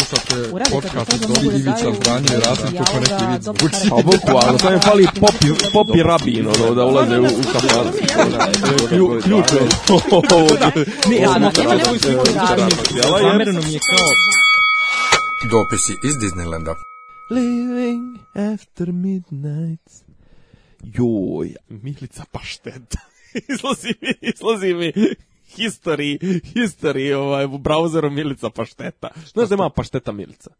slušate podcast od Dobri da Ivica Zdanje i Rasim Čupanek Ivica Vučić. A bukvalno, to je pali popi, popi rabino ono, da ulaze u, kafaru. Ključ je. Ne, ja, da, nema nema svoj kućan. mi je kao... Dopisi iz Disneylanda. Living after midnight. Joj, Milica Pašteta. izlazi mi, izlazi mi history, history ovaj, u brauzeru Milica Pašteta. Znaš da ima Pašteta Milica?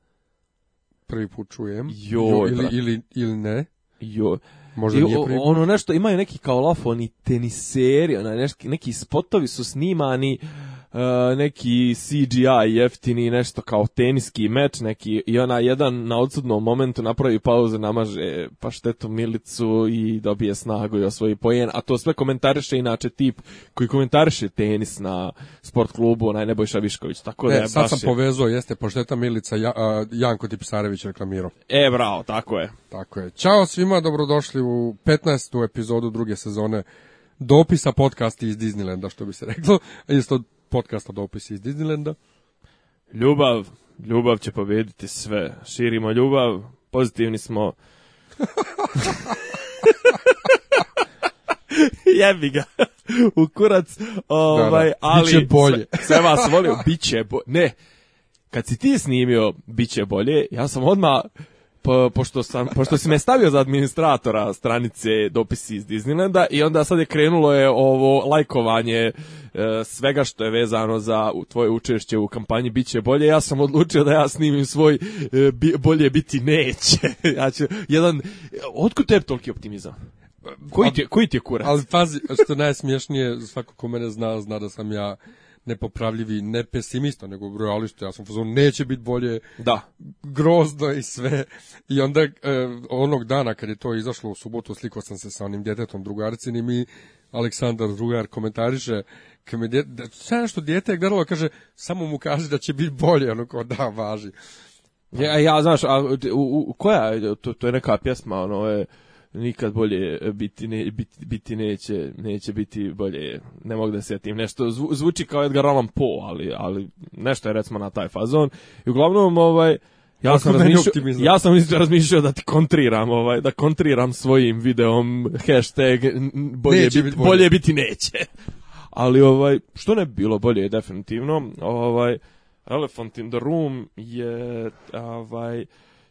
Prvi put čujem. Jo, ili, ili, ili ne. Jo. Možda I, nije prvi Ono nešto, imaju neki kao lafoni teniseri, onaj, neki, neki spotovi su snimani Uh, neki CGI jeftini nešto kao teniski meč neki i ona jedan na odsudnom momentu napravi pauzu namaže e, pa štetu milicu i dobije snagu i osvoji pojen a to sve komentariše inače tip koji komentariše tenis na sport klubu onaj Nebojša Višković tako e, da e, sad sam je... povezao jeste pašteta milica ja, uh, Janko Tipsarević reklamirao e bravo tako je tako je čao svima dobrodošli u 15. epizodu druge sezone dopisa podcasti iz Disneylanda, što bi se reklo, isto podcasta Dopisi iz Disneylanda. Ljubav, ljubav će pobediti sve. Širimo ljubav, pozitivni smo. Jebi ga. U kurac. Ovaj, da, da. ali, biće bolje. Sve, sve vas volio, biće bolje. Ne, kad si ti snimio, biće bolje, ja sam odmah pošto, sam, pošto si me stavio za administratora stranice dopisi iz Disneylanda i onda sad je krenulo je ovo lajkovanje e, svega što je vezano za tvoje učešće u kampanji Biće bolje, ja sam odlučio da ja snimim svoj e, Bolje biti neće. ja ću, jedan, otkud tebi toliki optimizam? Koji ti, koji ti je kurac? Ali pazi, što najsmješnije, svako ko mene zna, zna da sam ja nepopravljivi, ne pesimista, nego realista, ja sam fazon, neće biti bolje, da. grozno i sve. I onda e, onog dana kad je to izašlo u subotu, slikao sam se sa onim djetetom drugarcinim i Aleksandar drugar komentariše kad me djete, da, sve nešto djete je gledalo, kaže, samo mu kaže da će biti bolje, ono ko da, važi. Ja, ja znaš, a, u, u, koja, to, to je neka pjesma, ono je, nikad bolje biti, ne, biti, biti neće, neće biti bolje, ne mogu da setim nešto, zvuči kao Edgar Allan Poe, ali, ali nešto je recimo na taj fazon i uglavnom ovaj, ja sam, razmišljao, ja sam razmišljao da ti kontriram, ovaj, da kontriram svojim videom hashtag bolje, neće biti, bolje. biti neće. Ali ovaj što ne bilo bolje definitivno, ovaj Elephant in the Room je ovaj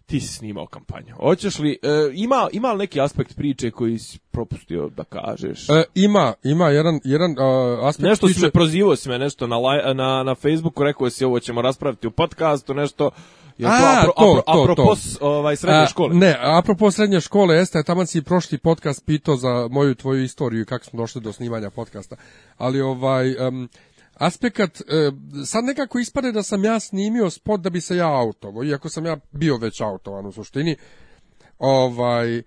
ti si snimao kampanju. Hoćeš li, e, ima, ima li neki aspekt priče koji si propustio da kažeš? E, ima, ima jedan, jedan uh, aspekt Nešto priče... si me prozivao si me nešto na, na, na Facebooku, rekao si ovo ćemo raspraviti u podcastu, nešto... Je a, to, apro, to, apro, to, apropos to. ovaj, srednje a, škole. Ne, apropos srednje škole, jeste, tamo si prošli podcast pitao za moju tvoju istoriju i kako smo došli do snimanja podcasta. Ali ovaj, um, aspekat, e, sad nekako ispade da sam ja snimio spot da bi se ja autovo, iako sam ja bio već autovan u suštini, ovaj...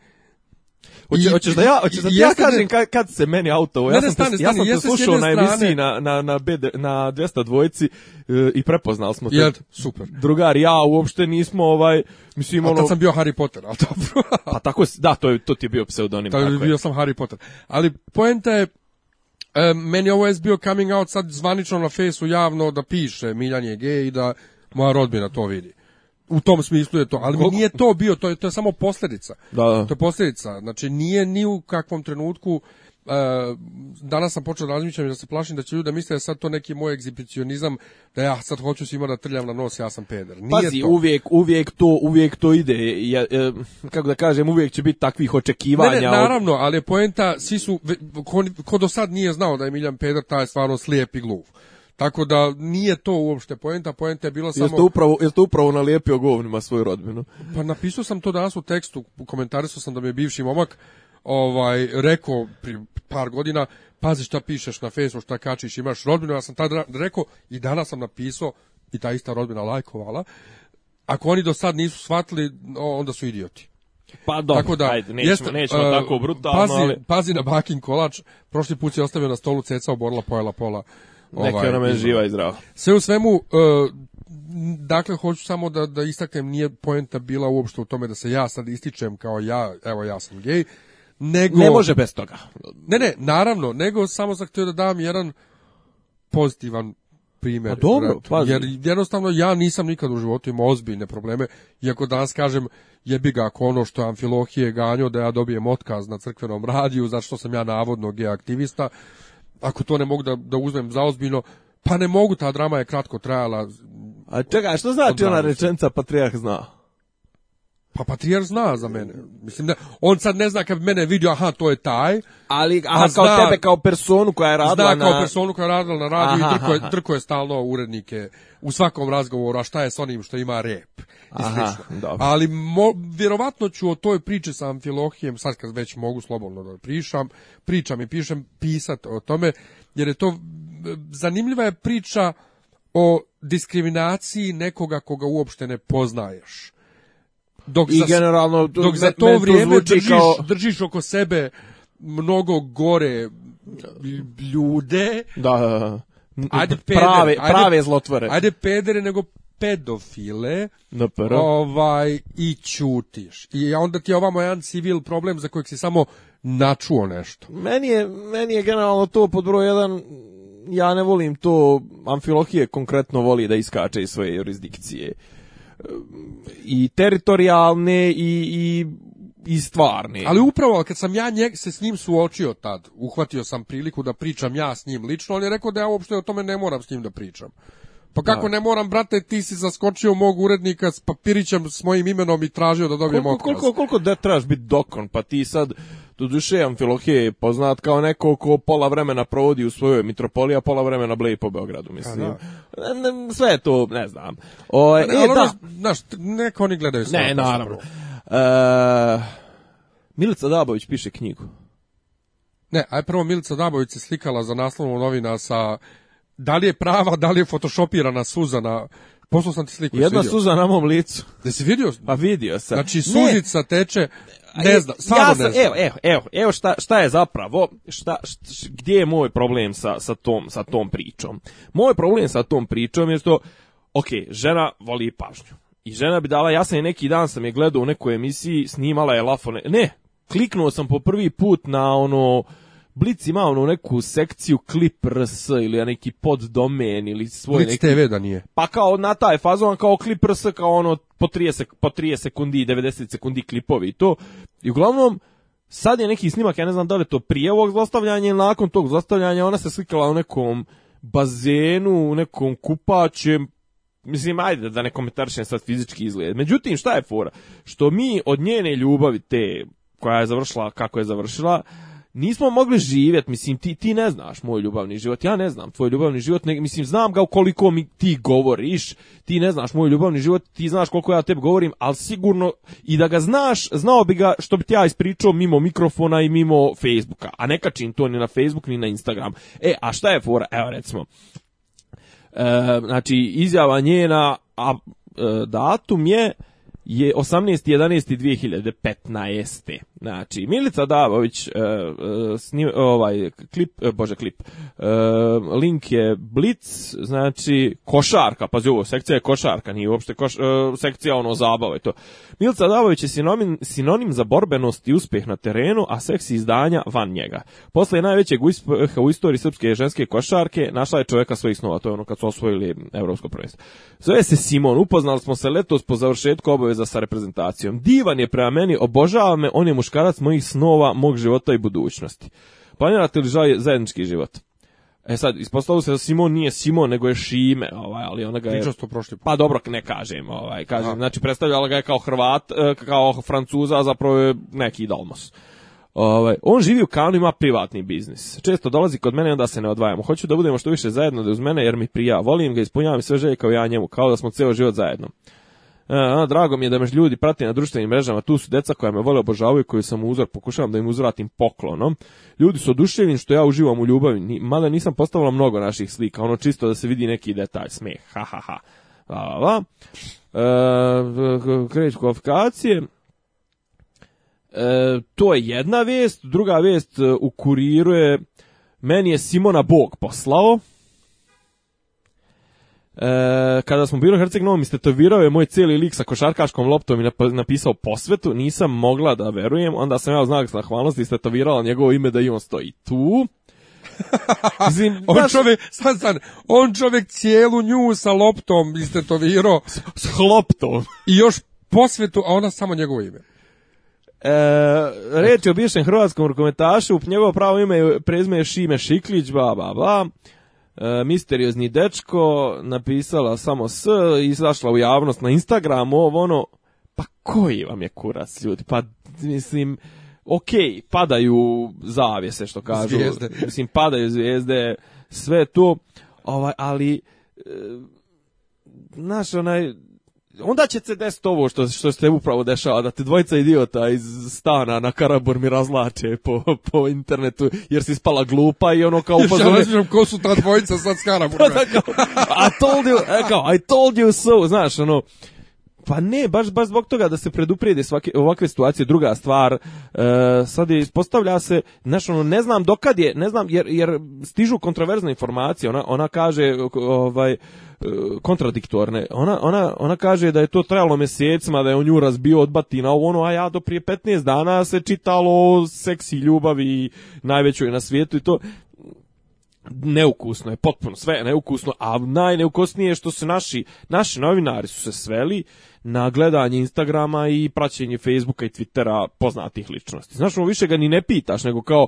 Hoće, hoćeš da ja, hoćeš da ja kažem kad, kad se meni auto, ja sam stane, te, ja sam te slušao na emisiji na na na BD, na 200 dvojici e, i prepoznali smo te. Jel, super. Drugar, ja uopšte nismo ovaj mislim ono. Tad sam bio Harry Potter, al dobro. pa tako da, to je to ti je bio pseudonim tako. Da, bio sam Harry Potter. Ali poenta je E, meni ovo je bio coming out sad zvanično na fejsu javno da piše Miljan je gej i da moja rodbina to vidi. U tom smislu je to, ali mi nije to bio, to je, to je samo posljedica. Da, da. To je posljedica, znači nije ni u kakvom trenutku e, danas sam počeo da razmišljam da se plašim da će ljudi da misle da sad to neki moj egzibicionizam da ja sad hoću svima da trljam na nos ja sam peder. Nije Pazi, to. uvijek uvijek to uvijek to ide. Ja, e, kako da kažem, uvijek će biti takvih očekivanja. Ne, ne naravno, ali je poenta svi su ko, ko do sad nije znao da je Miljan Peder taj je stvarno slijep i gluv. Tako da nije to uopšte poenta, poenta je bila samo... Jeste upravo, jeste upravo nalijepio govnima svoju rodbinu? Pa napisao sam to danas u tekstu, komentarisao sam da mi je bivši momak ovaj rekao pri par godina pazi šta pišeš na Facebooku, šta kačiš, imaš rodbinu, ja sam tad rekao i danas sam napisao i ta ista rodbina lajkovala. Ako oni do sad nisu shvatili, onda su idioti. Pa dobro, tako da, ajde, nećemo, jeste, nećemo uh, tako brutalno, pazi, ali... Pazi na bakin kolač, prošli put si ostavio na stolu ceca, oborila, pojela pola. Ovaj, Neka ovaj, nam je živa i zdrava. Sve u svemu, uh, dakle, hoću samo da, da istaknem, nije poenta bila uopšte u tome da se ja sad ističem kao ja, evo ja sam gej, nego... Ne može bez toga. Ne, ne, naravno, nego samo sam htio da dam jedan pozitivan primjer. Pa dobro, pazi. Jer jednostavno ja nisam nikad u životu imao ozbiljne probleme, iako danas kažem jebi ga ako ono što Amfilohije ganjo da ja dobijem otkaz na crkvenom radiju, zato što sam ja navodno geaktivista, ako to ne mogu da, da uzmem za ozbiljno, pa ne mogu, ta drama je kratko trajala. A čekaj, što znači ona rečenica Patrijah znao? Pa patrijar zna za mene. Mislim da on sad ne zna kad mene vidio, aha, to je taj. Ali aha, a kao zna, tebe kao personu koja je radila zna kao na... personu koja je radila na radiju aha, i drko je, drko je stalno urednike u svakom razgovoru, a šta je s onim što ima rep. Aha, Ali mo, vjerovatno ću o toj priči sa Amfilohijem, sad kad već mogu slobodno da prišam, pričam i pišem, pisat o tome, jer je to zanimljiva je priča o diskriminaciji nekoga koga uopšte ne poznaješ dok I za, generalno dok za to vrijeme držiš, kao... držiš oko sebe mnogo gore ljude. Da, da, da. pedere, prave, prave ajde, zlotvore. Ajde pedere nego pedofile Napra. ovaj, i ćutiš. I onda ti je ovamo jedan civil problem za kojeg si samo načuo nešto. Meni je, meni je generalno to pod broj jedan ja ne volim to, Amfilohije konkretno voli da iskače iz svoje jurisdikcije i teritorijalne i, i i stvarne. Ali upravo kad sam ja njeg se s njim suočio tad, uhvatio sam priliku da pričam ja s njim lično, on je rekao da ja uopšte o tome ne moram s njim da pričam. Pa kako da. ne moram, brate, ti si zaskočio mog urednika s papirićem s mojim imenom i tražio da dobijem koliko, otkaz. Koliko, koliko da trebaš biti dokon, pa ti sad Doduše, Amfilohije je poznat kao neko ko pola vremena provodi u svojoj mitropoliji, a pola vremena bleji po Beogradu, mislim. A, da. Sve to, ne znam. O, ovaj, a, pa ne, e, da. Znaš, neko oni gledaju sve. Ne, naravno. E, Milica Dabović piše knjigu. Ne, aj prvo Milica Dabović se slikala za naslovnu novina sa da li je prava, da li je fotoshopirana Suzana Poslao sam ti sliku. Jedna suza na mom licu. Da si vidio? Pa vidio sam. Znači, suzica ne. teče ne znam, stvarno ja sam, ne znam. Evo, evo, evo, evo šta, šta je zapravo, šta, šta, gdje je moj problem sa, sa, tom, sa tom pričom? Moj problem sa tom pričom je što, ok, žena voli pažnju. I žena bi dala, ja sam je neki dan sam je gledao u nekoj emisiji, snimala je lafone, ne, kliknuo sam po prvi put na ono, Blic ima onu neku sekciju klip ili neki poddomen ili svoj Blitz neki... TV da nije. Pa kao na taj fazon kao klip kao ono po 30, po 30 sekundi 90 sekundi klipovi i to. I uglavnom, sad je neki snimak, ja ne znam da li to prije ovog zlostavljanja ili nakon tog zlostavljanja, ona se slikala u nekom bazenu, u nekom kupačem, mislim, ajde da ne komentaršem sad fizički izgled. Međutim, šta je fora? Što mi od njene ljubavi te, koja je završila kako je završila, nismo mogli živjeti, mislim, ti, ti ne znaš moj ljubavni život, ja ne znam tvoj ljubavni život, ne, mislim, znam ga koliko mi ti govoriš, ti ne znaš moj ljubavni život, ti znaš koliko ja tebi govorim, ali sigurno i da ga znaš, znao bi ga što bi ti ja ispričao mimo mikrofona i mimo Facebooka, a ne kačim to ni na Facebook ni na Instagram. E, a šta je fora? Evo recimo, e, znači, izjava njena, a e, datum je, je 18.11.2015. Znači, Milica Davović, e, e, snim, ovaj, klip, e, bože klip, link je Blitz, znači, košarka, pazi ovo, sekcija je košarka, nije uopšte koš, sekcija ono zabava i to. Milica Davović je sinonim, sinonim za borbenost i uspeh na terenu, a seksi izdanja van njega. Posle najvećeg uspeha u istoriji srpske ženske košarke, našla je čoveka svojih snova, to je ono kad su osvojili evropsko prvenstvo. Zove se Simon, upoznali smo se letos po završetku obaveza sa reprezentacijom. Divan je prema meni, obožava me, on je muš muškarac mojih snova, mog života i budućnosti. Planirate li žaj zajednički život? E sad, ispostavilo se da Simon nije Simon, nego je Šime, ovaj, ali ona ga je... prošli put. Pa dobro, ne kažem, ovaj, kažem, A. znači predstavljala ga je kao Hrvat, e, kao Francuza, a zapravo je neki Dalmos. Ovaj, on živi u Kanu, ima privatni biznis. Često dolazi kod mene, i onda se ne odvajamo. Hoću da budemo što više zajedno da uz mene, jer mi prija. Volim ga, ispunjavam sve želje kao ja njemu, kao da smo ceo život zajedno. E, a, drago mi je da me ljudi prate na društvenim mrežama, tu su deca koja me vole obožavaju koju sam uzor, pokušavam da im uzvratim poklonom. Ljudi su oduševljeni što ja uživam u ljubavi, Ni, mada nisam postavila mnogo naših slika, ono čisto da se vidi neki detalj, smeh, ha ha ha. La, la, la. E, kvalifikacije, E, to je jedna vest, druga vest e, u kuriru je meni je Simona Bog poslao. E, kada smo bili u Herceg Novom, istetovirao je moj cijeli lik sa košarkaškom loptom i napisao posvetu, nisam mogla da verujem, onda sam ja znak zahvalnosti istetovirala njegovo ime da i on stoji tu. Zim, on daš... čovjek, stan, stan, on čovjek cijelu nju sa loptom istetovirao. S, s loptom. I još posvetu, a ona samo njegovo ime. E, reč je o bivšem hrvatskom rukometašu, njegovo pravo ime je, prezme je Šime Šiklić, ba, ba, ba e, misteriozni dečko, napisala samo S, izašla u javnost na Instagramu, ovo ono, pa koji vam je kurac ljudi, pa mislim, ok, padaju zavjese što kažu, zvijezde. mislim, padaju zvijezde, sve to, ovaj, ali, e, znaš, onaj, onda će se desiti ovo što, što se upravo dešava, da te dvojica idiota iz stana na mi razlače po, po internetu, jer si spala glupa i ono kao upazove... Ja ko su ta dvojica sad s Karaburme. Da, da, I told you, e, kao, I told you so, znaš, ono, Pa ne, baš, baš zbog toga da se preduprijede svake, ovakve situacije. Druga stvar, e, sad je ispostavlja se, znaš, ono, ne znam dokad je, ne znam, jer, jer stižu kontroverzne informacije. Ona, ona kaže, ovaj, e, kontradiktorne. Ona, ona, ona kaže da je to trajalo mesecima, da je on nju razbio od batina, ono, a ja do prije 15 dana se čitalo o seksi ljubavi najvećoj na svijetu i to neukusno je, potpuno sve neukusno, a najneukusnije je što su naši, naši novinari su se sveli na gledanje Instagrama i praćenje Facebooka i Twittera poznatih ličnosti. Znaš, no, više ga ni ne pitaš, nego kao,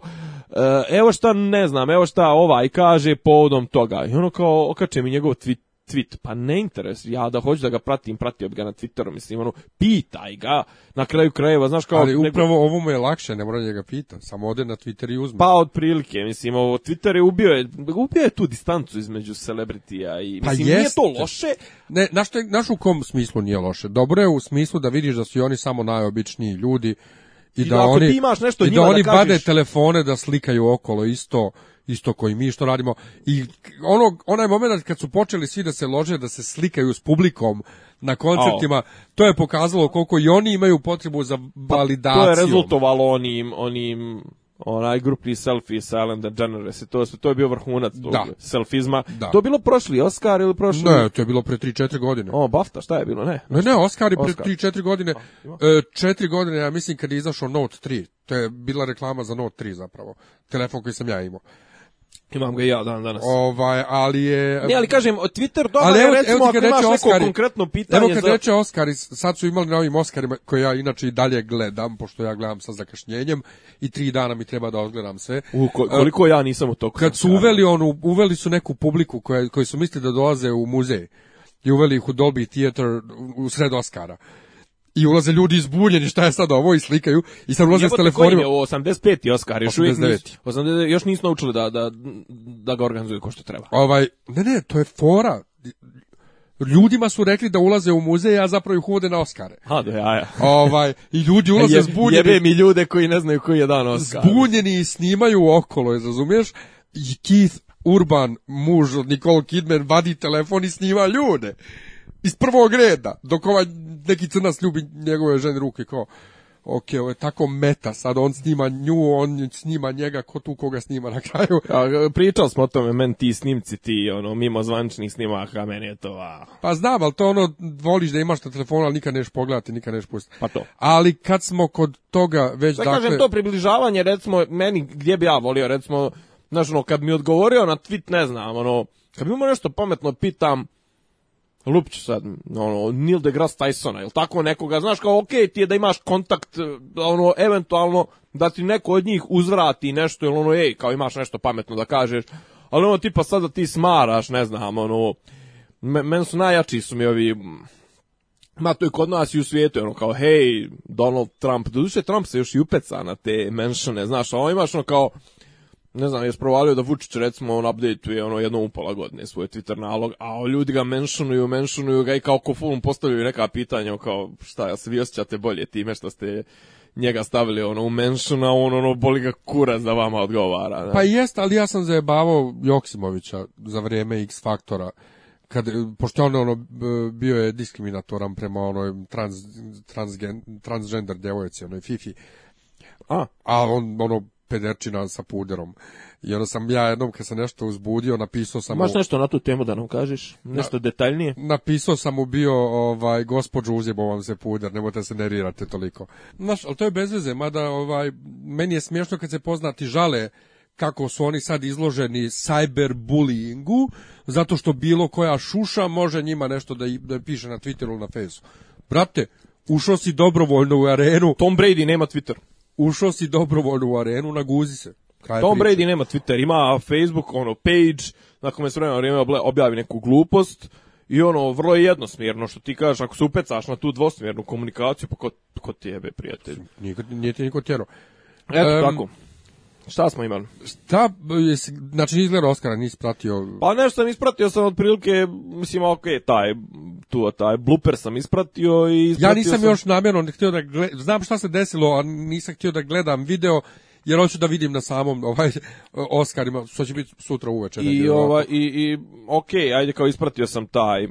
e, evo šta ne znam, evo šta ovaj kaže povodom toga. I ono kao, okače mi njegov Twitter tweet, pa ne interes, ja da hoću da ga pratim, pratio bi ga na Twitteru, mislim, ono, pitaj ga, na kraju krajeva, znaš kao... Ali upravo nego... ovo mu je lakše, ne moram da ga pita, samo ode na Twitter i uzme. Pa, otprilike, mislim, ovo, Twitter je ubio, je, ubio je tu distancu između celebritija i, pa mislim, pa nije to loše. Ne, znaš, znaš u kom smislu nije loše? Dobro je u smislu da vidiš da su i oni samo najobičniji ljudi, i, I da, da oni, ti imaš nešto i da, oni da kažeš... bade telefone da slikaju okolo isto isto koji mi što radimo i ono onaj momenat kad su počeli svi da se lože da se slikaju s publikom na koncertima Ao. to je pokazalo koliko i oni imaju potrebu za validaciju pa, to je rezultovalo onim onim onaj grupni selfie sa Ellen DeGeneres to, to je bio vrhunac tog da. selfizma. Da. To je bilo prošli Oscar ili prošli? Ne, to je bilo pre 3-4 godine. O, BAFTA, šta je bilo? Ne, ne, ne Oscar je pre 3-4 godine. A, e, 4 godine, ja mislim, kad je izašao Note 3. To je bila reklama za Note 3 zapravo. Telefon koji sam ja imao. Imam ga i ja dan danas. Ovaj, ali je... Ne, ali kažem, Twitter dobar ali evo, recimo evo ako imaš neko konkretno pitanje... Evo kad za... reče Oscari, sad su imali na ovim Oscarima, koje ja inače i dalje gledam, pošto ja gledam sa zakašnjenjem, i tri dana mi treba da odgledam sve. U, e, koliko ja nisam u toku. Kad su uveli, onu, uveli su neku publiku koja, koji su mislili da dolaze u muzej i uveli ih u Dolby Theater u sred Oscara i ulaze ljudi izbuljeni šta je sad ovo i slikaju i sad ulaze s telefonima. Ovo 85. Oskar, još 89. uvijek nisu, 89, još nisu naučili da, da, da ga organizuju ko što treba. Ovaj, ne, ne, to je fora. Ljudima su rekli da ulaze u muzej, a zapravo ih uvode na Oskare. Ha, do jaja. Ovaj, I ljudi ulaze je, zbunjeni. Jebe mi ljude koji ne znaju koji je dan Oskar. Zbunjeni i snimaju okolo, razumiješ? I Keith Urban, muž od Nicole Kidman, vadi telefon i snima ljude iz prvog reda, dok ovaj neki crnas ljubi njegove žene ruke, kao, ok, ovo je tako meta, sad on snima nju, on snima njega, ko tu koga snima na kraju. A, pričali smo o tome, meni ti snimci, ti, ono, mimo zvančnih snimaka, meni je to, a... Pa znam, ali to ono, voliš da imaš na telefonu, ali nikad neš pogledati, nikad neš pustiti. Pa to. Ali kad smo kod toga već, da, dakle... kažem, to približavanje, recimo, meni, gdje bi ja volio, recimo, znaš, ono, kad mi odgovorio na tweet, ne znam, ono, kad bi mu nešto pametno pitam, Lupću sad, ono, Neil deGrasse Tysona, ili tako nekoga, znaš kao, okej okay, ti je da imaš kontakt, eh, ono, eventualno, da ti neko od njih uzvrati nešto, ili ono, ej, kao imaš nešto pametno da kažeš, ali ono, tipa sad da ti smaraš, ne znam, ono, men, su najjači su mi ovi, mm, Ma to je kod nas i u svijetu, ono kao, hej, Donald Trump, doduše Trump se još i upeca na te menšane, znaš, a ono imaš ono kao, ne znam, jes sprovalio da Vučić recimo on updateuje ono jedno upola godine svoj Twitter nalog, a ljudi ga menšunuju, menšunuju ga i kao ko fulum postavljaju neka pitanja kao šta, se vi osjećate bolje time što ste njega stavili ono u menšun, a on ono boli ga kura za vama odgovara. Ne? Pa jest, ali ja sam zajebavao Joksimovića za vrijeme X faktora kad pošto on ono bio je diskriminatoran prema onoj trans, transgen, transgender devojci, onoj Fifi. A, a on ono pederčina sa puderom. I onda sam ja jednom kad sam nešto uzbudio, napisao sam... Možeš nešto na tu temu da nam kažeš? Nešto na, detaljnije? Napisao sam mu bio, ovaj, gospođu uzjebo vam se puder, nemojte da se nerirate toliko. Znaš, ali to je bez veze, mada ovaj, meni je smiješno kad se poznati žale kako su oni sad izloženi cyberbullyingu, zato što bilo koja šuša može njima nešto da, da piše na Twitteru ili na Facebooku. Brate, ušao si dobrovoljno u arenu. Tom Brady nema Twitter ušao si dobrovoljno u arenu, naguzi se. Kraj Tom priče. Brady nema Twitter, ima Facebook, ono, page, na kome me vremena vrijeme objavi neku glupost i ono, vrlo je jednosmjerno što ti kažeš, ako se upecaš na tu dvosmjernu komunikaciju, pa ko, ko ti jebe, prijatelj? Nije, nije ti niko tjero. Eto, um, tako. Šta smo imali? Šta, jesi, znači izgleda gledao Oscara, nisi pratio... Pa nešto sam ispratio, sam otprilike, mislim, ok, taj, tu, taj, blooper sam ispratio i... Ispratio ja nisam sam... još namjerno htio da gled... znam šta se desilo, a nisam htio da gledam video, jer hoću da vidim na samom ovaj Oscarima, što će biti sutra uveče. I, ova, i, i ok, ajde, kao ispratio sam taj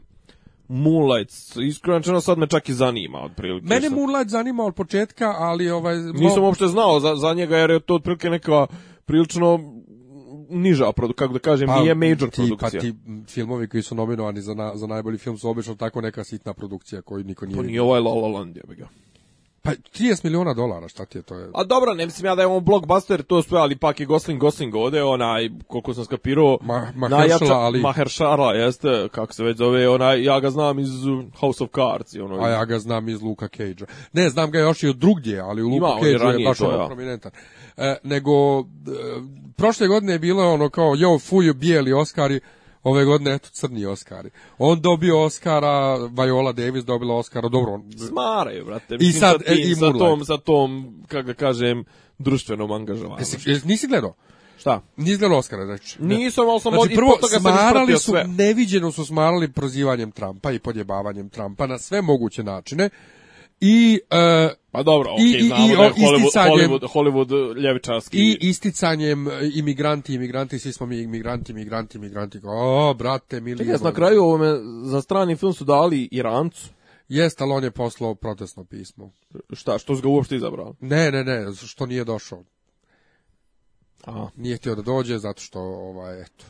Moonlight, iskreno sad me čak i zanima otprilike. Mene Moonlight zanima od početka, ali ovaj... Nisam uopšte znao za, za njega jer je to otprilike neka prilično niža, kako da kažem, pa, nije major ti, pa produkcija. Pa ti filmovi koji su nominovani za, na, za najbolji film su obično tako neka sitna produkcija koju niko nije... Pa nije ovaj La La Land, ja ga. Pa 30 miliona dolara, šta ti je to? Je? A dobro, ne mislim ja da je on blockbuster, to sve, ali pak i Gosling Gosling ode, onaj, koliko sam skapirao, Ma, Mahershala, ali... Mahershala, jeste, kako se već zove, onaj, ja ga znam iz um, House of Cards. I ono, A ja ga znam iz Luka Cage-a. Ne, znam ga još i od drugdje, ali u Luka Cage-u je baš to, ono ja. prominentan. E, nego, e, prošle godine je bilo ono kao, jo, fuju, bijeli Oscari, ove godine eto crni Oskari. On dobio Oscara, Viola Davis dobila Oscara, dobro. On... Smaraju, brate. Mislim, I sad sa, e, tim, i sa tom, sa tom, kako da kažem, društvenom angažovanju. Jesi, nisi gledao? Šta? Nije gledao Oscara, znači. Nisam, ali sam znači, od, prvo, toga smarali su, sve. neviđeno su smarali prozivanjem Trumpa i podjebavanjem Trumpa na sve moguće načine i uh, pa dobro, okay, i, znamo i, da je Hollywood, Hollywood, e, ljevičarski. I isticanjem e, imigranti, imigranti, svi smo mi imigranti, imigranti, imigranti. O, brate, mili. Čekaj, na kraju ovome, za strani film su dali Irancu. Jeste, ali on je poslao protestno pismo. Šta, što su ga uopšte izabrao? Ne, ne, ne, što nije došao. A. Nije htio da dođe, zato što, ovaj, eto,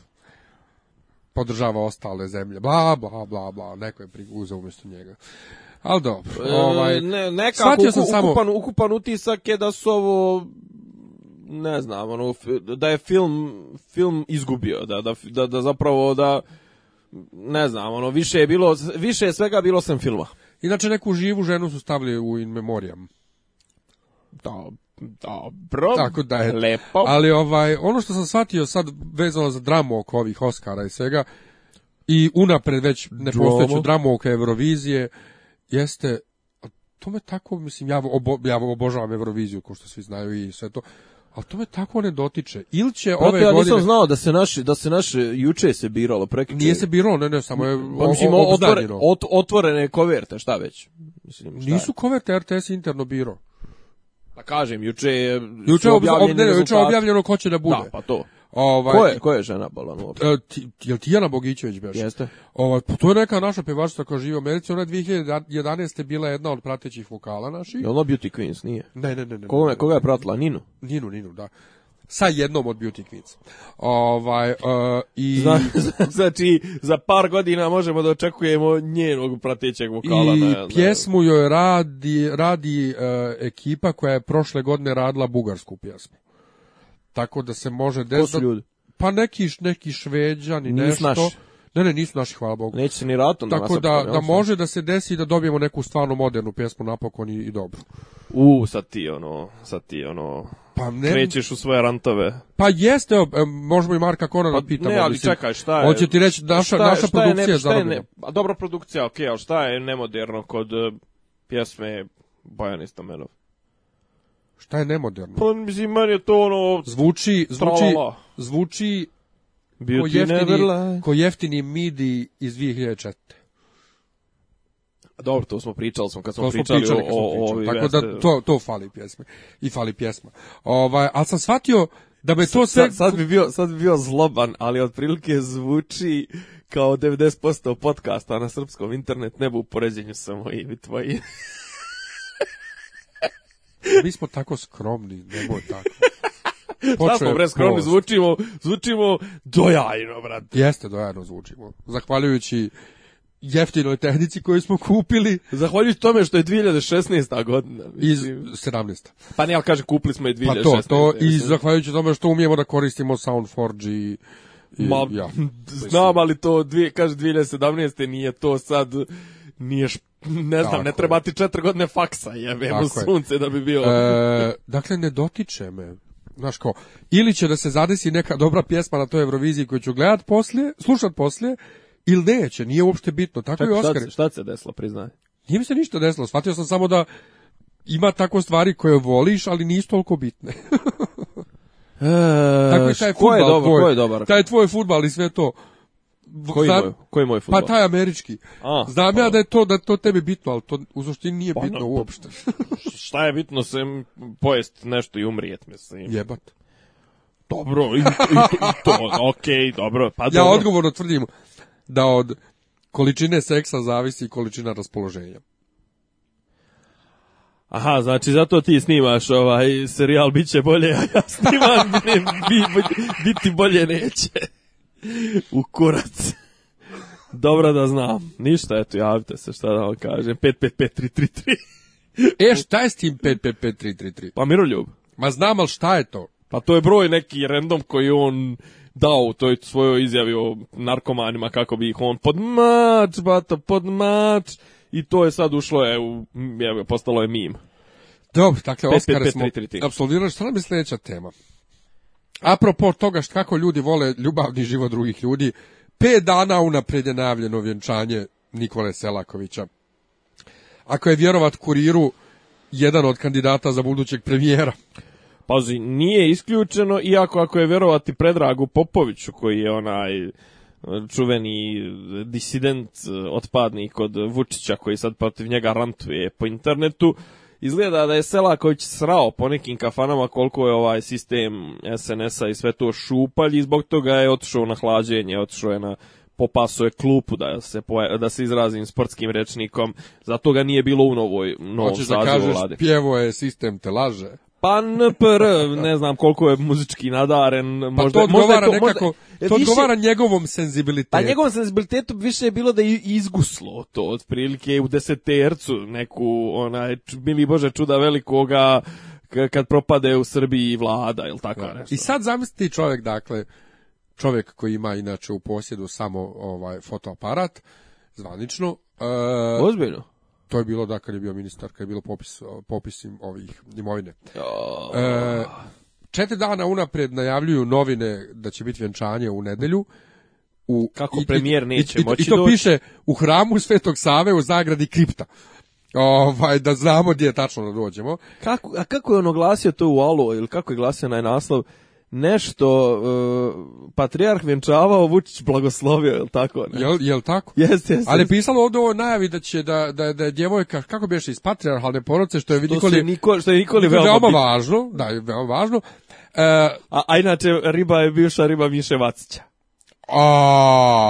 podržava ostale zemlje, bla, bla, bla, bla, neko je uzeo umjesto njega ali dobro. E, ovaj, ne, nekako ukupan, sam ukupan, ukupan utisak je da su ovo ne znam, ono, da je film, film izgubio, da, da, da, da zapravo da ne znam, ono, više je bilo, više je svega bilo sem filma. Inače, neku živu ženu su stavili u In Memoriam. Da, da dobro, Tako da je. lepo. Ali ovaj, ono što sam shvatio sad vezano za dramu oko ovih Oscara i svega, i unapred već ne postojeću dramu oko Eurovizije, jeste to me tako, mislim, ja, obo, ja obožavam Euroviziju, kao što svi znaju i sve to, ali to me tako ne dotiče. Ili će Prate, ove ja godine... nisam znao da se naše, da se naše juče se biralo, prekriče. Nije se biralo, ne, ne, samo je pa, mislim, otvore, ot, otvorene koverte, šta već. Mislim, šta Nisu koverte RTS interno biro. Pa kažem, juče je... Juče, objavljeno, ne, ne, objavljeno ko će da, da bude. Da, pa to. Ovaj, ko, je, ko je žena Bolan uopšte? E, ti, jel Tijana Bogićević beš? Jeste. Ovaj, to je neka naša pevačica koja živi u Americi. Ona je 2011. bila jedna od pratećih vokala naših. Je ona Beauty Queens, nije? Ne, ne, ne. ne koga, koga je pratila? Ninu? Ninu, Ninu, da sa jednom od Beauty Queens. Ovaj, uh, i... Zna, znači, za par godina možemo da očekujemo njenog pratećeg vokala. I na, pjesmu joj radi, radi uh, ekipa koja je prošle godine radila bugarsku pjesmu. Tako da se može desiti. ljudi? Pa neki, neki šveđani, nešto. Naši. Ne, ne, nisu naši, hvala Bogu. Neće se ni ratom da Tako da, da, da može da se desi da dobijemo neku stvarno modernu pjesmu napokon i, i dobru. U, sad ti ono, sad ti ono, pa ne, krećeš u svoje rantove. Pa jeste, evo, možemo i Marka Konana pa, pitamo. Ne, ali mislim, čekaj, šta je? Hoće ti reći, naša, šta naša šta produkcija šta je, ne, je ne, a dobra produkcija, okej, okay, ali šta je nemoderno kod uh, pjesme Bojani Stamenov? Šta je nemoderno? Pa mislim, meni je to ono... Zvuči, zvuči, tralala. zvuči Bio ko jeftini, ko jeftini midi iz 2004. Dobro, to smo pričali smo kad smo, to smo pričali, o, o, o, o Tako da to, to fali pjesme. I fali pjesma. Ovaj, ali sam shvatio da me to sve... Sad, sad, bi bio, sad bi bio zloban, ali otprilike zvuči kao 90% podcasta na srpskom internet nebu u poređenju sa mojim i tvojim. Mi smo tako skromni, nemoj tako. Šta smo, bre, skromni, zvučimo, zvučimo dojajno, brate. Jeste dojajno zvučimo. Zahvaljujući jeftinoj tehnici koju smo kupili. Zahvaljujući tome što je 2016. godina. Mislim. Iz 17. Pa ne, ali kaže kupili smo je 2016. Pa to, to i zahvaljujući tome što umijemo da koristimo Soundforge i I, Ma, ja, znam, ali to dvije, kaže 2017. nije to sad, nije ne znam, Tako ne treba ti četiri godine faksa, jebem u sunce da bi bio... E, dakle, ne dotiče me. Znaš ko, ili će da se zadesi neka dobra pjesma na toj Euroviziji koju ću gledat poslije, slušat poslije, ili neće, nije uopšte bitno. Tako Čak, i Oskar. Šta, šta se desilo, priznaj? Nije mi se ništa desilo, shvatio sam samo da ima tako stvari koje voliš, ali nisu toliko bitne. e, Tako dakle, i taj ko je dobar, tvoj, je dobar? Taj tvoj futbal i sve to. Koji, znam, moj, koji moj fudbal? Pa taj američki. A, znam pa. ja da je to da to tebi bitno, al to u suštini nije pa, bitno no, uopšte. šta je bitno sem pojest nešto i umrijet, mislim. Jebat. Dobro, i, i, i to, okej, okay, dobro. Pa ja dobro. odgovorno tvrdim da od količine seksa zavisi količina raspoloženja. Aha, znači zato ti snimaš ovaj serijal Biće bolje, a ja snimam, ne, bi, biti bolje neće. U kurac. Dobro da znam. Ništa, eto, javite se šta da vam kažem. 555333. e, šta je s tim 555333? Pa miroljub. Ma znam, ali šta je to? Pa to je broj neki random koji on dao u toj svojoj izjavi o narkomanima kako bi ih on podmač, bata, podmač. I to je sad ušlo, je, u, je postalo je mim. Dobro, dakle, Oskar smo absolvirali. Šta nam je sljedeća tema? apropo toga što kako ljudi vole ljubavni život drugih ljudi, 5 dana unapred je najavljeno vjenčanje Nikole Selakovića. Ako je vjerovat kuriru, jedan od kandidata za budućeg premijera. Pazi, nije isključeno, iako ako je vjerovati Predragu Popoviću, koji je onaj e, čuveni disident, e, otpadnik od Vučića, koji sad protiv njega rantuje po internetu, izgleda da je Selaković srao po nekim kafanama koliko je ovaj sistem SNS-a i sve to šupalj i zbog toga je otišao na hlađenje, otišao je na popasuje klupu, da se, poja, da se izrazim sportskim rečnikom, zato ga nije bilo u novoj, novoj vlade. Hoćeš da kažeš, vlade. pjevo je sistem te laže? Pa NPR, ne znam koliko je muzički nadaren, pa možda, to možda je to, nekako, možda, to više, odgovara njegovom senzibilitetu. Pa njegovom senzibilitetu više je bilo da je izguslo to, otprilike u desetercu neku, onaj, mili Bože čuda velikoga, kad propade u Srbiji vlada, ili tako ja. Da. nešto. I sad zamisli čovjek, dakle, čovjek koji ima inače u posjedu samo ovaj fotoaparat, zvanično. E, Ozbiljno? to je bilo da kad je bio ministar, kad je bilo popis, popisim ovih imovine. E, četiri dana unapred najavljuju novine da će biti vjenčanje u nedelju. U, Kako i, premijer neće i, moći I to doći. piše u hramu Svetog Save u zagradi kripta. Ovaj, da znamo gdje tačno da dođemo. Kako, a kako je on oglasio to u Alu, ili kako je glasio na naslov? nešto uh, patrijarh vjenčavao, Vučić blagoslovio, je li tako? Ne? Jel, jel tako? Jeste, jeste. Ali pisalo ovdje o najavi da će da, da, da djevojka, kako bi ješ iz patrijarhalne porodice, što je što Nikoli, što je Nikoli veoma, veoma važno, da, je veoma važno. Uh, a, a inače, riba je bivša riba Miše Vacića. A,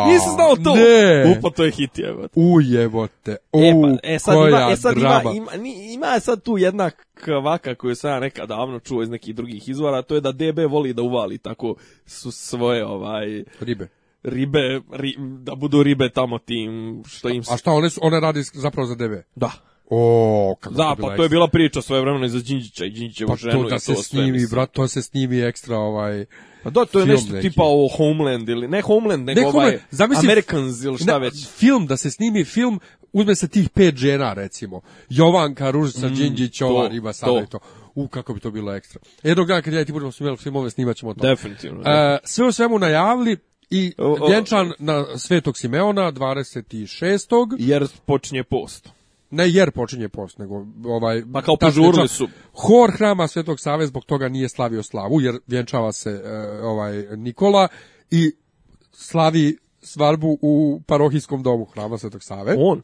Nisam znao to. Ne. Upa, to je hit, je jebote. U, jebote. E, pa, U, e, pa, e sad koja ima, e sad drama. Ima, ima, ima sad tu jedna kvaka koju sam ja nekad davno čuo iz nekih drugih izvora, to je da DB voli da uvali tako su svoje ovaj... Ribe ribe, ri, da budu ribe tamo tim, što im... A šta, one, su, one radi zapravo za DB? Da. O, kako da, pa, pa to je bila priča svoje vremena za Đinđića i Đinđićevu pa da ženu. Pa to da se to snimi, sve, brat, to se snimi ekstra ovaj Pa da, to je nešto neki. tipa o Homeland ili ne Homeland, nego ne ovaj Zamisli, Americans ili šta ne, već. Film da se snimi film uzme se tih pet žena recimo. Jovanka, Ružica mm, Đinđić, ova riba sada i to. U, kako bi to bilo ekstra. Jednog dana kad ja i ti budemo snimali filmove, snimat ćemo to. Definitivno. E, da. Uh, sve u svemu najavili, i vjenčan na Svetog Simeona 26. Jer počinje post ne jer počinje post, nego ovaj... Pa kao požurili su. Hor hrama Svetog Save zbog toga nije slavio slavu, jer vjenčava se e, ovaj Nikola i slavi svadbu u parohijskom domu hrama Svetog Save. On?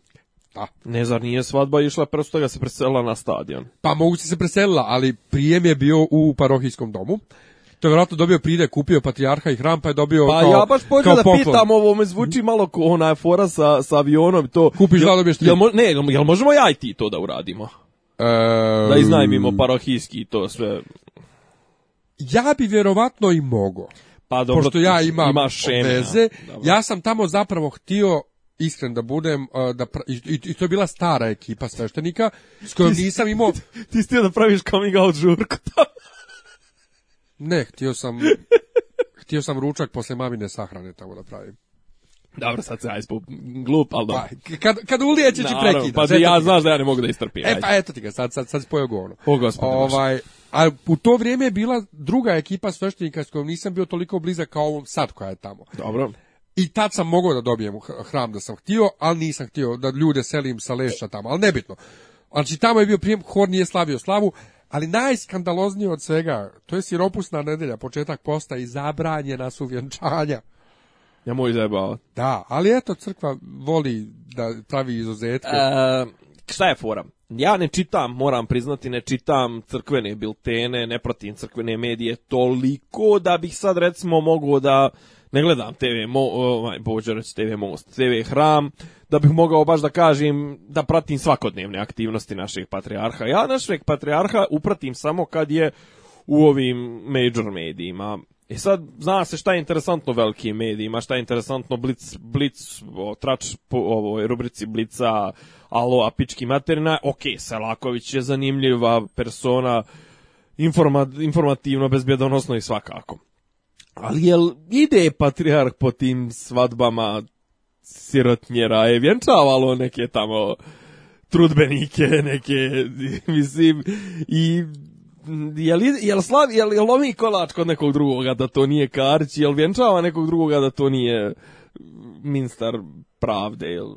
Da. Ne, zar nije svadba išla, prosto ga se preselila na stadion? Pa moguće se preselila, ali prijem je bio u parohijskom domu što je vjerojatno dobio pride, kupio patrijarha i hram, pa je dobio pa kao ja baš počeo da pitam, ovo me zvuči mhm. malo kao onaj fora sa, sa avionom to. Kupiš jel, da dobiješ tri. Jel, mo, ne, jel možemo ja i ti to da uradimo? E... Da iznajmimo parohijski i to sve. Ja bi vjerovatno i mogao. Pa dobro, pošto ja imam ima veze, ja sam tamo zapravo htio iskren da budem e, da pra... I, i, to je bila stara ekipa sveštenika s kojom nisam imao ti si da praviš coming out žurku Ne, htio sam, htio sam ručak posle mamine sahrane tamo da pravim. Dobro, sad se ajspo glup, al dobro. Pa, kad, kad ulijeće ti prekida. Pa ja znaš da ja ne mogu da istrpim. E, pa eto ti ga, sad, sad, sad si pojao govno. O, gospodine. Ovaj, a u to vrijeme je bila druga ekipa sveštenika s kojom nisam bio toliko blizak kao ovom sad koja je tamo. Dobro. I tad sam mogao da dobijem hram da sam htio, ali nisam htio da ljude selim sa leša tamo, ali nebitno. Znači tamo je bio prijem, hor nije slavio slavu, Ali najskandaloznije od svega, to je siropusna nedelja, početak posta i zabranjena su vjenčanja. Ja moj zajebala. Da, ali eto, crkva voli da pravi izuzetke. E, šta je fora? Ja ne čitam, moram priznati, ne čitam crkvene biltene, ne pratim crkvene medije toliko da bih sad recimo mogao da ne gledam TV Mo, ovaj, Bođorac, TV Most, TV Hram, da bih mogao baš da kažem da pratim svakodnevne aktivnosti našeg patrijarha. Ja našeg patrijarha upratim samo kad je u ovim major medijima. I e sad, zna se šta je interesantno velikim medijima, šta je interesantno Blitz, Blitz, o, trač po ovoj rubrici Blica, alo, apički materina, ok, Selaković je zanimljiva persona, informa, informativno, bezbjedonosno i svakako. Ali jel ide patrijarh po tim svadbama sirotnjera, je vjenčavalo neke tamo trudbenike, neke, mislim, i jel, jel, slav, jel, jel lomi kolač kod nekog drugoga da to nije Karić, jel vjenčava nekog drugoga da to nije ministar pravde, jel,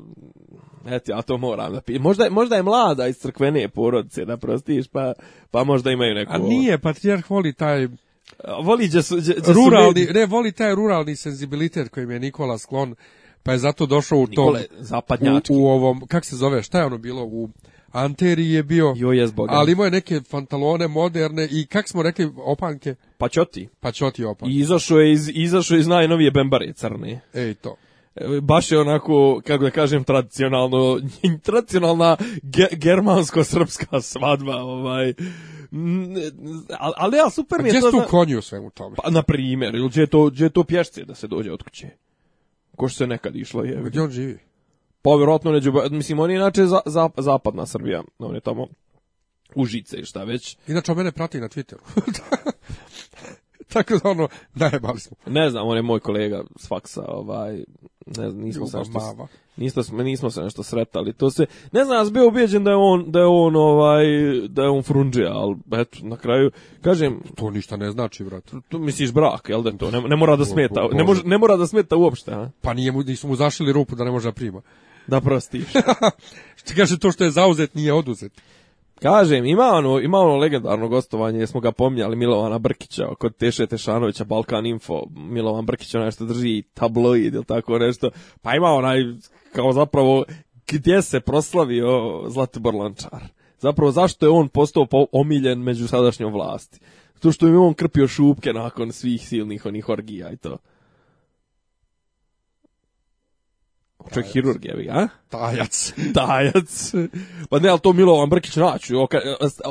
eto, ja to moram da pijem. Možda, možda je mlada iz crkvene porodice, da prostiš, pa, pa možda imaju neko... A nije, patrijarh voli taj Voli da su, da ruralni, ne, voli taj ruralni senzibilitet kojim je Nikola sklon, pa je zato došao u to u, u ovom kako se zove, šta je ono bilo u Anteri je bio, jo, je ali imao je neke fantalone moderne i kak smo rekli opanke? Pačoti. Pačoti opanke. I izašao je iz, izašao iz najnovije bembare crne. Ej to e, baš je onako, kako da kažem, tradicionalno, tradicionalna ge, germansko-srpska svadba, ovaj, ali ja super mi je to. Gdje ste u konju svemu tome? Pa na primjer, ili gdje to gdje to pješce da se dođe od kuće. Ko što se nekad išlo je. Gdje on živi? Pa vjerojatno neđu, mislim, on je inače za, za, zapadna Srbija, on je tamo Užice i šta već. Inače, on mene prati na Twitteru. Tako da ono, najebali smo. Ne znam, on je moj kolega s faksa, ovaj, ne znam, nismo se nešto, mama. Nismo, nismo se nešto sretali. To se, ne znam, ja sam bio ubijeđen da je on, da je on, ovaj, da je on frunđija, ali eto, na kraju, kažem... To ništa ne znači, brate. Tu misliš brak, jel da to? Ne, ne mora da smeta, ne, može, ne mora da smeta uopšte, a? Pa nije mu, nisu mu zašili rupu da ne može da prima. Da prostiš. što kaže, to što je zauzet nije oduzet. Kažem, ima ono, ima ono legendarno gostovanje, smo ga pominjali, Milovana Brkića, kod Teše Tešanovića, Balkan Info, Milovan Brkić onaj što drži tabloid ili tako nešto, pa ima onaj, kao zapravo, gdje se proslavio Zlatibor Lančar. Zapravo, zašto je on postao omiljen među sadašnjom vlasti? To što je on krpio šupke nakon svih silnih onih orgija i to. Čovjek Tajac. hirurg je, a? Tajac. Tajac. Pa ne, ali to Milovan Brkić naću,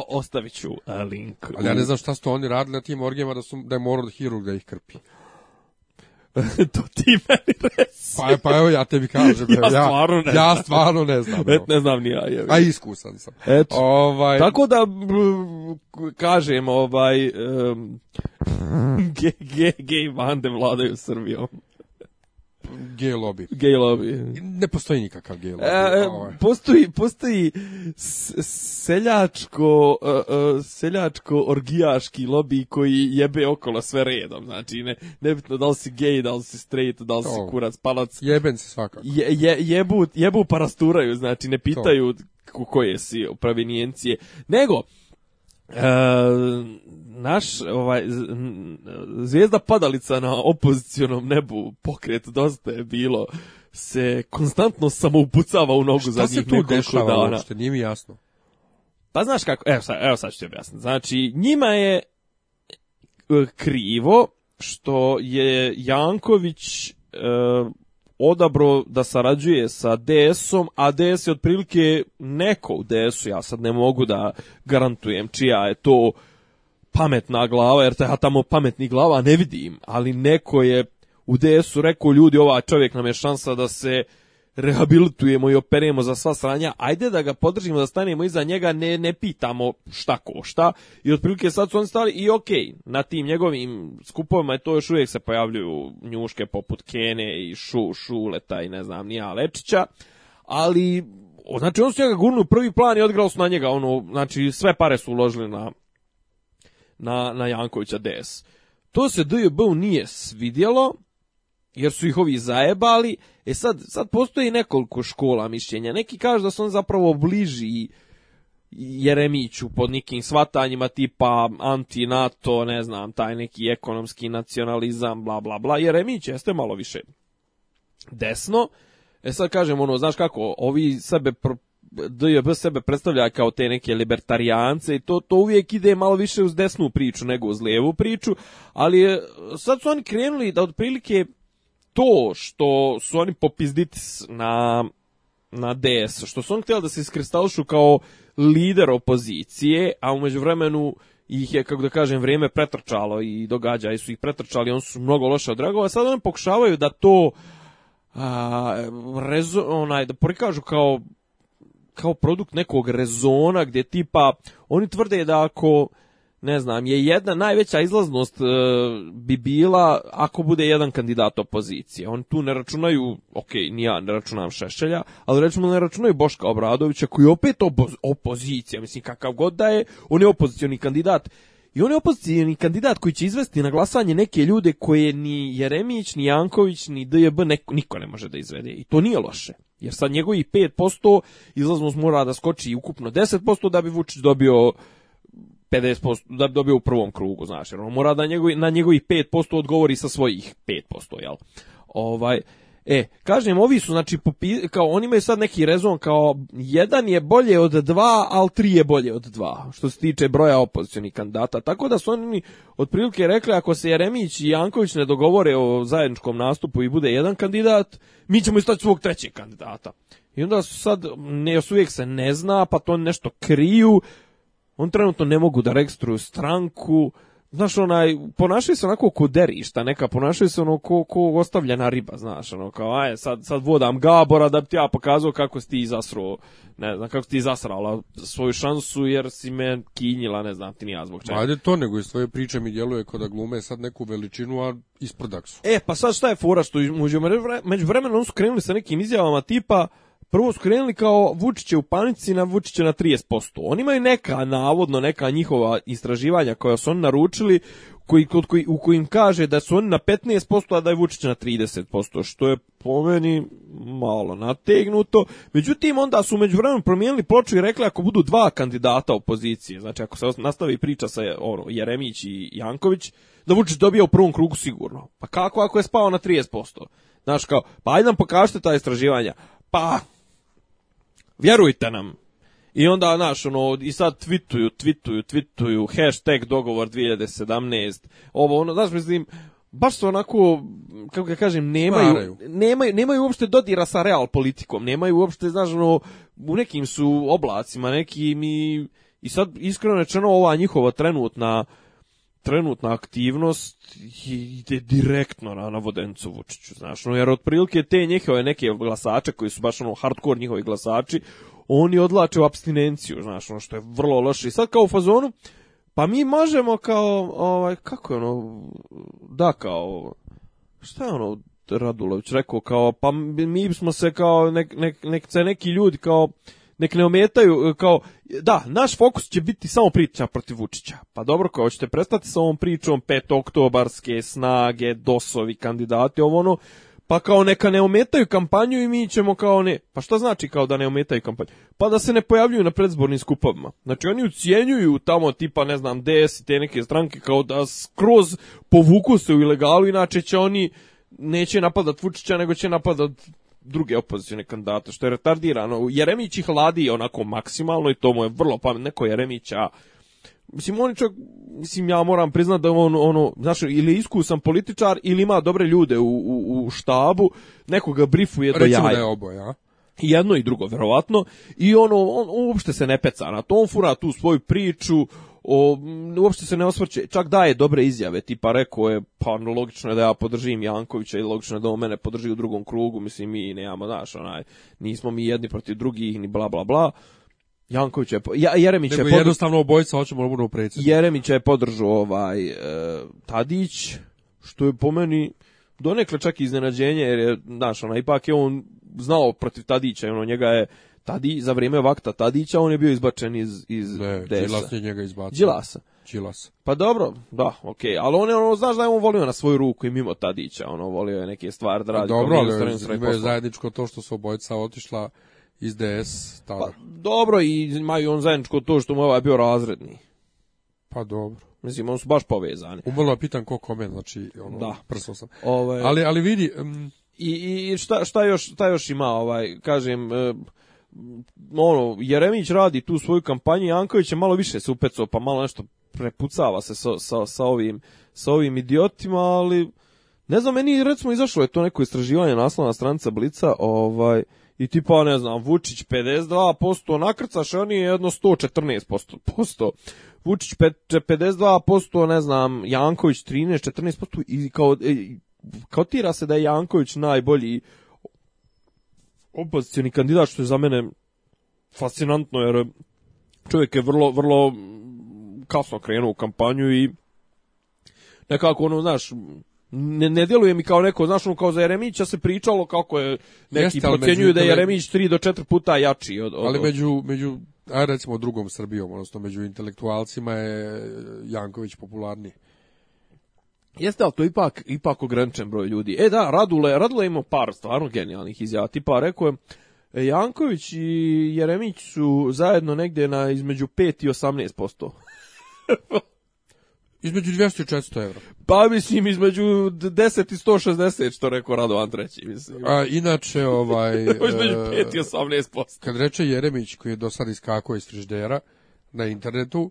ostavit ću link. Ali ja ne znam šta su oni radili na tim orgijama da, su, da je morao da hirurg da ih krpi. to ti meni resi. Pa, pa evo ja tebi kažem. ja, ja, stvarno ne ja, znam. Ja stvarno ne znam. Et, ne znam ni ja. Je. A iskusan sam. Et, ovaj... Tako da kažem, ovaj, um, ge, ge, ge i bande vladaju Srbijom gay lobby. Gay lobby. Ne postoji nikakav gay lobby. E, e ovaj. postoji, postoji seljačko, e, e, seljačko orgijaški lobby koji jebe okolo sve redom. Znači, ne, nebitno da li si gay, da li si straight, da li to. si kurac, palac. Jeben si svakako. Je, je, jebu, jebu parasturaju, znači ne pitaju to. koje si provenijencije. Nego, E, naš ovaj, zvezda padalica na opozicionom nebu pokret dosta je bilo se konstantno samoupucava u nogu za njih nekoliko dana. Šta se tu dešava uopšte, nije mi jasno. Pa znaš kako, evo sad, evo sad ću ti objasniti. Znači, njima je e, krivo što je Janković e, odabro da sarađuje sa DS-om, a DS je otprilike neko u DS-u, ja sad ne mogu da garantujem čija je to pametna glava, jer ta tamo pametni glava ne vidim, ali neko je u DS-u rekao ljudi, ova čovjek nam je šansa da se rehabilitujemo i operemo za sva sranja, ajde da ga podržimo, da stanemo iza njega, ne, ne pitamo šta košta. I otprilike sad su oni stali i ok, na tim njegovim skupovima je to još uvijek se pojavljuju njuške poput Kene i Šu, Šuleta i ne znam, Nija Lečića, ali... Znači, on su njega gurnu prvi plan i odgrali su na njega, ono, znači, sve pare su uložili na na, na Jankovića DS. To se djb nije svidjelo, jer su ih ovi zajebali. E sad, sad postoji nekoliko škola mišljenja. Neki kažu da su on zapravo bliži Jeremiću pod nekim svatanjima tipa anti-NATO, ne znam, taj neki ekonomski nacionalizam, bla, bla, bla. Jeremić jeste malo više desno. E sad kažem, ono, znaš kako, ovi sebe DJB sebe predstavlja kao te neke libertarijance i to, to uvijek ide malo više uz desnu priču nego uz lijevu priču, ali sad su oni krenuli da otprilike to što su oni popizditis na, na DS, što su oni htjeli da se iskristališu kao lider opozicije, a umeđu vremenu ih je, kako da kažem, vrijeme pretrčalo i događaji su ih pretrčali, oni su mnogo loše odreagovali, sad oni pokušavaju da to a, rezo, onaj, da prikažu kao kao produkt nekog rezona gdje tipa oni tvrde da ako ne znam, je jedna najveća izlaznost e, bi bila ako bude jedan kandidat opozicije. On tu ne računaju, ok, ni ja ne računam Šešelja, ali recimo ne računaju Boška Obradovića koji je opet obo, opozicija, mislim kakav god da je, on je opozicioni kandidat. I on je opozicijni kandidat koji će izvesti na glasanje neke ljude koje ni Jeremić, ni Janković, ni DJB, niko ne može da izvede. I to nije loše. Jer sad njegovi 5% izlaznost mora da skoči ukupno 10% da bi Vučić dobio 50% da bi dobio u prvom krugu, znaš, jer on mora da njegovi, na njegovih 5% odgovori sa svojih 5%, jel? Ovaj, E, kažem, ovi su, znači, popi, kao, oni imaju sad neki rezon kao, jedan je bolje od dva, ali tri je bolje od dva, što se tiče broja opozicijonih kandidata. Tako da su oni otprilike rekli, ako se Jeremić i Janković ne dogovore o zajedničkom nastupu i bude jedan kandidat, mi ćemo istaći svog trećeg kandidata. I onda su sad, ne, još uvijek se ne zna, pa to nešto kriju, on trenutno ne mogu da registruju stranku, Znaš, onaj, ponašaju se onako ko derišta neka, ponašaju se ono ko, ko ostavljena riba, znaš, ono, kao, aj, sad, sad vodam Gabora da bi ti ja pokazao kako si ti zasruo, ne znam, kako si ti zasrala svoju šansu jer si me kinjila, ne znam ti ni ja zbog čega. Ajde to, nego iz svoje priče mi djeluje kao da glume sad neku veličinu, a isprodak su. E, pa sad šta je fora što među, među vremenom su krenuli sa nekim izjavama tipa, prvo su krenuli kao Vučiće u panici na Vučiće na 30%. Oni imaju neka, navodno, neka njihova istraživanja koja su oni naručili koji, kod koji, u kojim kaže da su oni na 15%, a da je Vučić na 30%, što je po meni malo nategnuto. Međutim, onda su među vremenom promijenili ploču i rekli ako budu dva kandidata opozicije, znači ako se nastavi priča sa ono, Jeremić i Janković, da Vučić dobija u prvom krugu sigurno. Pa kako ako je spao na 30%? Znaš kao, pa ajde nam pokažite ta istraživanja. Pa, vjerujte nam. I onda, znaš, ono, i sad tweetuju, tweetuju, tweetuju, hashtag dogovor 2017, ovo, ono, znaš, mislim, baš su onako, kako ga kažem, nemaju, nemaju, nemaju uopšte dodira sa real politikom, nemaju uopšte, znaš, ono, u nekim su oblacima, nekim i, i sad, iskreno rečeno, ova njihova trenutna, uh, trenutna aktivnost ide direktno na, na Vodencu Vučiću, znaš, no, jer otprilike te njihove neke glasače koji su baš ono hardcore njihovi glasači, oni odlače u abstinenciju, znaš, ono što je vrlo loše. I sad kao u fazonu, pa mi možemo kao, ovaj, kako je ono, da kao, šta je ono Radulović rekao, kao, pa mi smo se kao, nek, nek, nek se neki ljudi kao, nek ne ometaju e, kao da, naš fokus će biti samo priča protiv Vučića. Pa dobro, kao hoćete prestati sa ovom pričom 5. oktobarske snage, dosovi kandidati, ovo ono, pa kao neka ne ometaju kampanju i mi ćemo kao ne. Pa šta znači kao da ne ometaju kampanju? Pa da se ne pojavljuju na predzbornim skupovima. Znači oni ucijenjuju tamo tipa ne znam DS i te neke stranke kao da skroz povuku se u ilegalu inače će oni neće napadati Vučića nego će napadati druge opozicione kandidate, što je retardirano. Jeremić ih ladi onako maksimalno i to mu je vrlo pametno. Neko Jeremića Mislim, on čak, mislim, ja moram priznat da on, ono, znaš, ili iskusan političar, ili ima dobre ljude u, u, u štabu, nekoga brifuje do jaja. Recimo da je oboja jedno i drugo verovatno i ono on uopšte se ne peca na to on fura tu svoju priču o, uopšte se ne osvrće, čak daje dobre izjave, tipa rekao je, pa logično je da ja podržim Jankovića i logično je da on mene podrži u drugom krugu, mislim mi nemamo, znaš, onaj, nismo mi jedni protiv drugih, ni bla bla bla. Janković je, ja, Jeremić Nego je podržao... jednostavno obojica hoćemo da budu predsjednik. Jeremić je podržao ovaj e, Tadić, što je po meni donekle čak iznenađenje, jer je, znaš, ona, ipak je on znao protiv Tadića, ono, njega je Tadi, za vrijeme Vakta Tadića, on je bio izbačen iz, iz ne, Đilas je njega izbacio. Đilasa. Đilas. Pa dobro, da, okej, okay. ali on je, ono, znaš da je on volio na svoju ruku i mimo Tadića, ono, volio je neke stvari da radi. Dobro, ali je zajedničko to što su obojica otišla iz DS tada. Pa, dobro, i imaju on zajedničko to što mu ovaj bio razredni. Pa dobro. Mislim, on su baš povezani. Umalo pitan ko kome, znači, ono, da. prsao sam. Ove... Ovaj- ali, ali vidi... Um... I, I šta, šta, još, šta još ima, ovaj, kažem... Um, ono, Jeremić radi tu svoju kampanju Janković je malo više se pa malo nešto prepucava se sa, sa, sa, ovim, sa ovim idiotima, ali ne znam, meni recimo izašlo je to neko istraživanje naslovna stranica Blica, ovaj, i tipa, ne znam, Vučić 52%, nakrcaš, oni je jedno 114%. Posto. Vučić 52%, ne znam, Janković 13-14% i kao, e, kao tira se da je Janković najbolji opozicioni kandidat, što je za mene fascinantno, jer čovjek je vrlo, vrlo kasno krenuo u kampanju i nekako, ono, znaš, ne, ne djeluje mi kao neko, znaš, ono, kao za Jeremića se pričalo kako je, neki Jeste, procjenjuju da je Jeremić 3 do 4 puta jači. Od, od, ali među, među, a recimo drugom Srbijom, odnosno među intelektualcima je Janković popularniji. Jeste, ali to ipak, ipak ograničen broj ljudi. E da, Radule, Radule ima par stvarno genijalnih izjava. Tipa, rekao je, e, Janković i Jeremić su zajedno negde na između 5 i 18%. između 200 i 400 evra. Pa mislim između 10 i 160 što rekao Rado Andreći. Mislim. A inače ovaj... između 5 e, i 18%. Kad reče Jeremić koji je do sad iskakao iz friždera na internetu,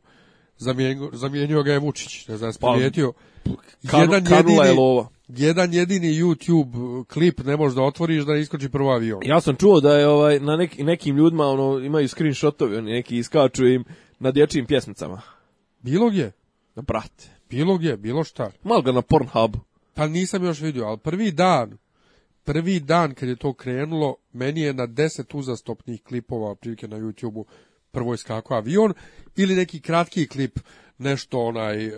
zamijenio, zamijenio ga je Vučić, ne znam, pa, primijetio. Pa, jedan, jedini, je lova. jedan jedini YouTube uh, klip ne možeš da otvoriš da iskoči prvo avion. Ja sam čuo da je ovaj na neki, nekim ljudima ono imaju screenshotovi, oni neki iskaču im na dječjim pjesmicama. Bilo je. Da brate. Bilo je, bilo šta. Malo ga na Pornhub. Pa nisam još vidio, ali prvi dan, prvi dan kad je to krenulo, meni je na 10 uzastopnih klipova otprilike na YouTubeu prvo iskakao avion ili neki kratki klip nešto onaj e,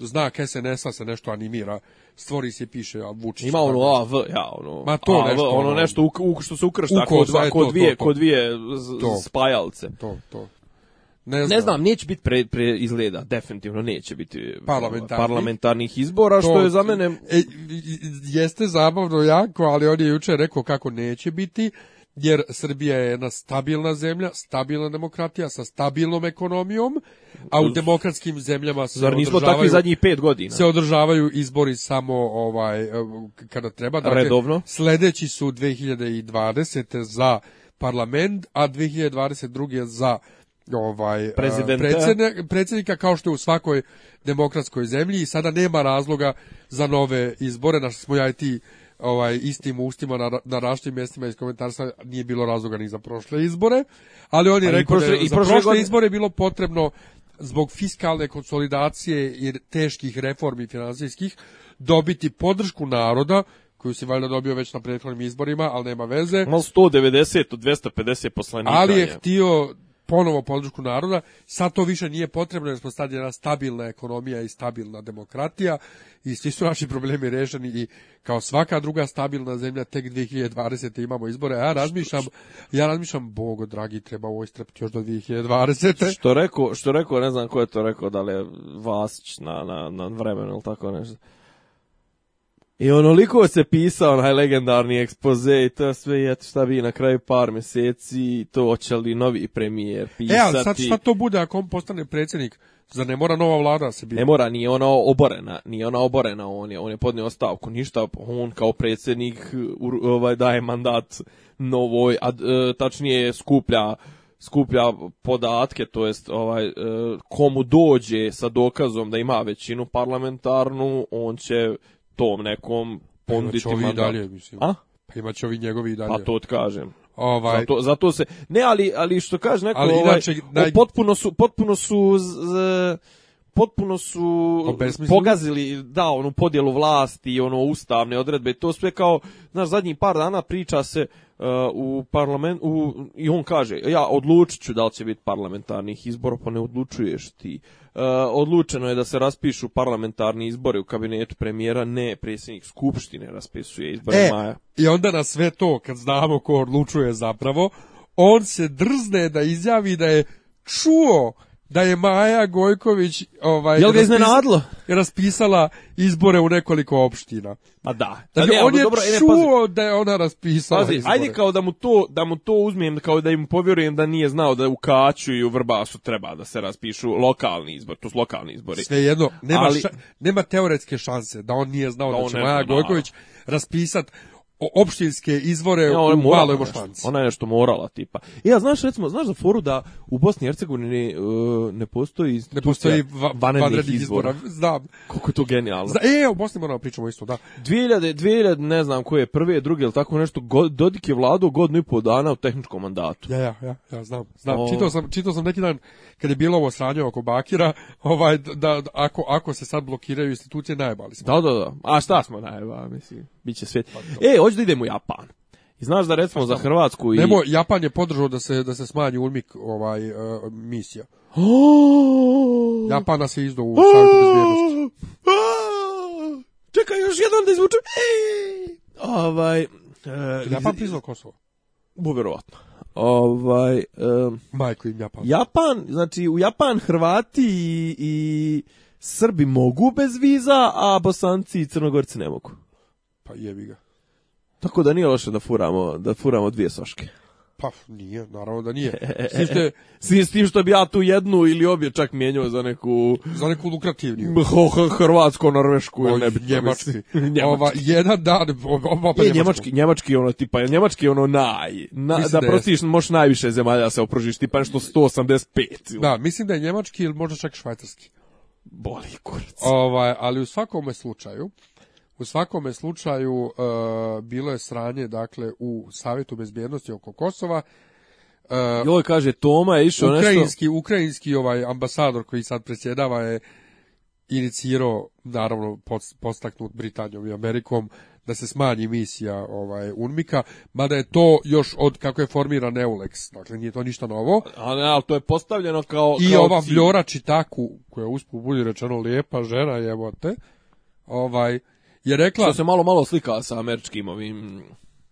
znak SNS-a se nešto animira stvori se piše a Vučić ima ono AV ja ono ma to AV, nešto ono, ono nešto u, u, što se ukršta kod dva kod dvije kod dvije spajalce to to ne znam. ne znam, neće biti pre, pre izgleda, definitivno neće biti Parlamentarni. parlamentarnih izbora, to, što je za mene... E, jeste zabavno jako, ali on je jučer rekao kako neće biti, jer Srbija je jedna stabilna zemlja, stabilna demokratija sa stabilnom ekonomijom, a u demokratskim zemljama se Zar nismo takvi zadnjih pet godina? Se održavaju izbori samo ovaj e, kada treba. Dakle, Redovno? Sledeći su 2020. za parlament, a 2022. za ovaj e, predsjednika, predsjednika kao što je u svakoj demokratskoj zemlji i sada nema razloga za nove izbore, na što smo ja i ti ovaj, istim ustima na, na različitim mjestima iz komentara nije bilo razloga ni za prošle izbore, ali on je ali pa rekao prošle, da je, i za prošle, prošle godine... izbore je bilo potrebno zbog fiskalne konsolidacije i teških reformi finansijskih dobiti podršku naroda koju si valjda dobio već na prethodnim izborima, ali nema veze. Mal 190 od 250 poslanika. Ali je htio ponovo podršku naroda, sad to više nije potrebno jer smo sad jedna stabilna ekonomija i stabilna demokratija i svi su naši problemi rešeni i kao svaka druga stabilna zemlja tek 2020. imamo izbore. Ja razmišljam, ja razmišljam, bogo dragi, treba ovo istrpiti još do 2020. Što rekao, što rekao, ne znam ko je to rekao, da li je Vasić na, na, na vremenu ili tako nešto. I onoliko se pisao onaj legendarni ekspoze i to sve, i eto šta bi na kraju par meseci to očeli novi premijer pisati. E, ali sad šta to bude ako on postane predsjednik? Zar ne mora nova vlada da se biti? Ne mora, nije ona oborena, nije ona oborena, on je, on je podnio ostavku, ništa, on kao predsjednik ovaj, daje mandat novoj, a e, tačnije skuplja skuplja podatke, to jest ovaj e, komu dođe sa dokazom da ima većinu parlamentarnu, on će tom nekom ponditima. Da. dalje, mislim. A? Pa imaće ovi njegovi pa dalje. Pa to kažem. Ovaj zato, zato se ne ali ali što kaže neko ali ovaj, inače, ovaj, naj... potpuno su potpuno su z, z, potpuno su pa pogazili da onu podjelu vlasti i ono ustavne odredbe to sve kao znaš zadnjih par dana priča se uh, u parlament u, i on kaže ja odlučiću da li će biti parlamentarnih izbora pa ne odlučuješ ti uh, odlučeno je da se raspišu parlamentarni izbori u kabinetu premijera ne predsjednik skupštine raspisuje izbore e, maja i onda na sve to kad znamo ko odlučuje zapravo on se drzne da izjavi da je čuo da je Maja Gojković ovaj Jel ga iznenadilo? Raspisala izbore u nekoliko opština. Pa da. Znači, da dakle, on je dobro, e, čuo ne, da je ona raspisala pazi, izbore. Ajde kao da mu to da mu to uzmem kao da im povjerujem da nije znao da u Kaću i u Vrbasu treba da se raspišu lokalni izbori, to su lokalni izbori. Svejedno, nema Ali, ša, nema teoretske šanse da on nije znao da, da će Maja Gojković raspisati opštinske izvore ja, ona u Maloj Bošpanci. Ona je nešto morala, tipa. ja, znaš, recimo, znaš za foru da u Bosni i Hercegovini e, ne postoji ne postoji va, vanrednih izbora. Znam. Koliko je to genijalno. Zna, e, u Bosni moramo da pričamo isto, da. 2000, 2000, ne znam koje je prve, druge ili tako nešto, god, Dodik je vladao godinu i pol dana u tehničkom mandatu. Ja, ja, ja, ja znam. znam. O... Čitao, sam, čitao sam neki dan kad je bilo ovo sranje oko Bakira, ovaj, da, da, ako, ako se sad blokiraju institucije, najebali smo. Da, da, da. A šta smo najebali, mislim, bit će svijet. Pa, e, hoće da idemo u Japan. I znaš da recimo za pa Hrvatsku i Nemo Japan je podržao da se da se smanji ulmik ovaj uh, misija. Japana se izdo u Savetu bezbjednosti. Čekaj još jedan da izvučem. Ovaj uh, Japan priznao Kosovo. Bo verovatno. Ovaj um, Majko im Japan. Japan, znači u Japan Hrvati i, i Srbi mogu bez viza, a Bosanci i Crnogorci ne mogu. Pa jebi ga. Tako da nije loše da furamo, da furamo dvije soške pa nije, naravno da nije. S s tim što bi ja tu jednu ili obje čak mijenjao za neku... Za neku lukrativniju. Hrvatsko-norvešku ili ne bi... Njemački. Ova, jedan dan, opet je, njemački. Njemački ono tipa, njemački ono naj... Na, da, da prostiš, možeš najviše zemalja da se opružiš, tipa nešto 185. Ili. Da, mislim da je njemački ili možda čak švajcarski. Boli kurac. Ovaj, ali u svakom slučaju, U svakome slučaju e, bilo je sranje dakle u savetu bezbjednosti oko Kosova. E, Joj kaže Toma je išao nešto. Ukrajinski ukrajinski ovaj ambasador koji sad predsjedava je inicirao naravno postaknut Britanijom i Amerikom da se smanji misija ovaj Unmika, mada je to još od kako je formiran Eulex, dakle nije to ništa novo. Ali, al to je postavljeno kao I kao ova cilj. Vljora Čitaku, koja je usput budi rečeno lijepa žena jebote, ovaj je rekla... Što se malo malo slika sa američkim ovim...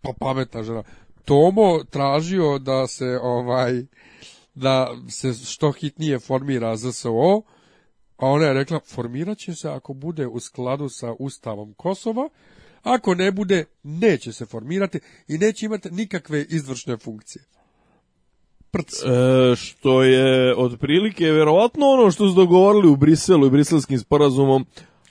Pa pametna žena. Tomo tražio da se ovaj da se što hitnije formira ZSO, a ona je rekla formirat će se ako bude u skladu sa Ustavom Kosova, ako ne bude, neće se formirati i neće imati nikakve izvršne funkcije. E, što je otprilike verovatno ono što su dogovorili u Briselu i briselskim sporazumom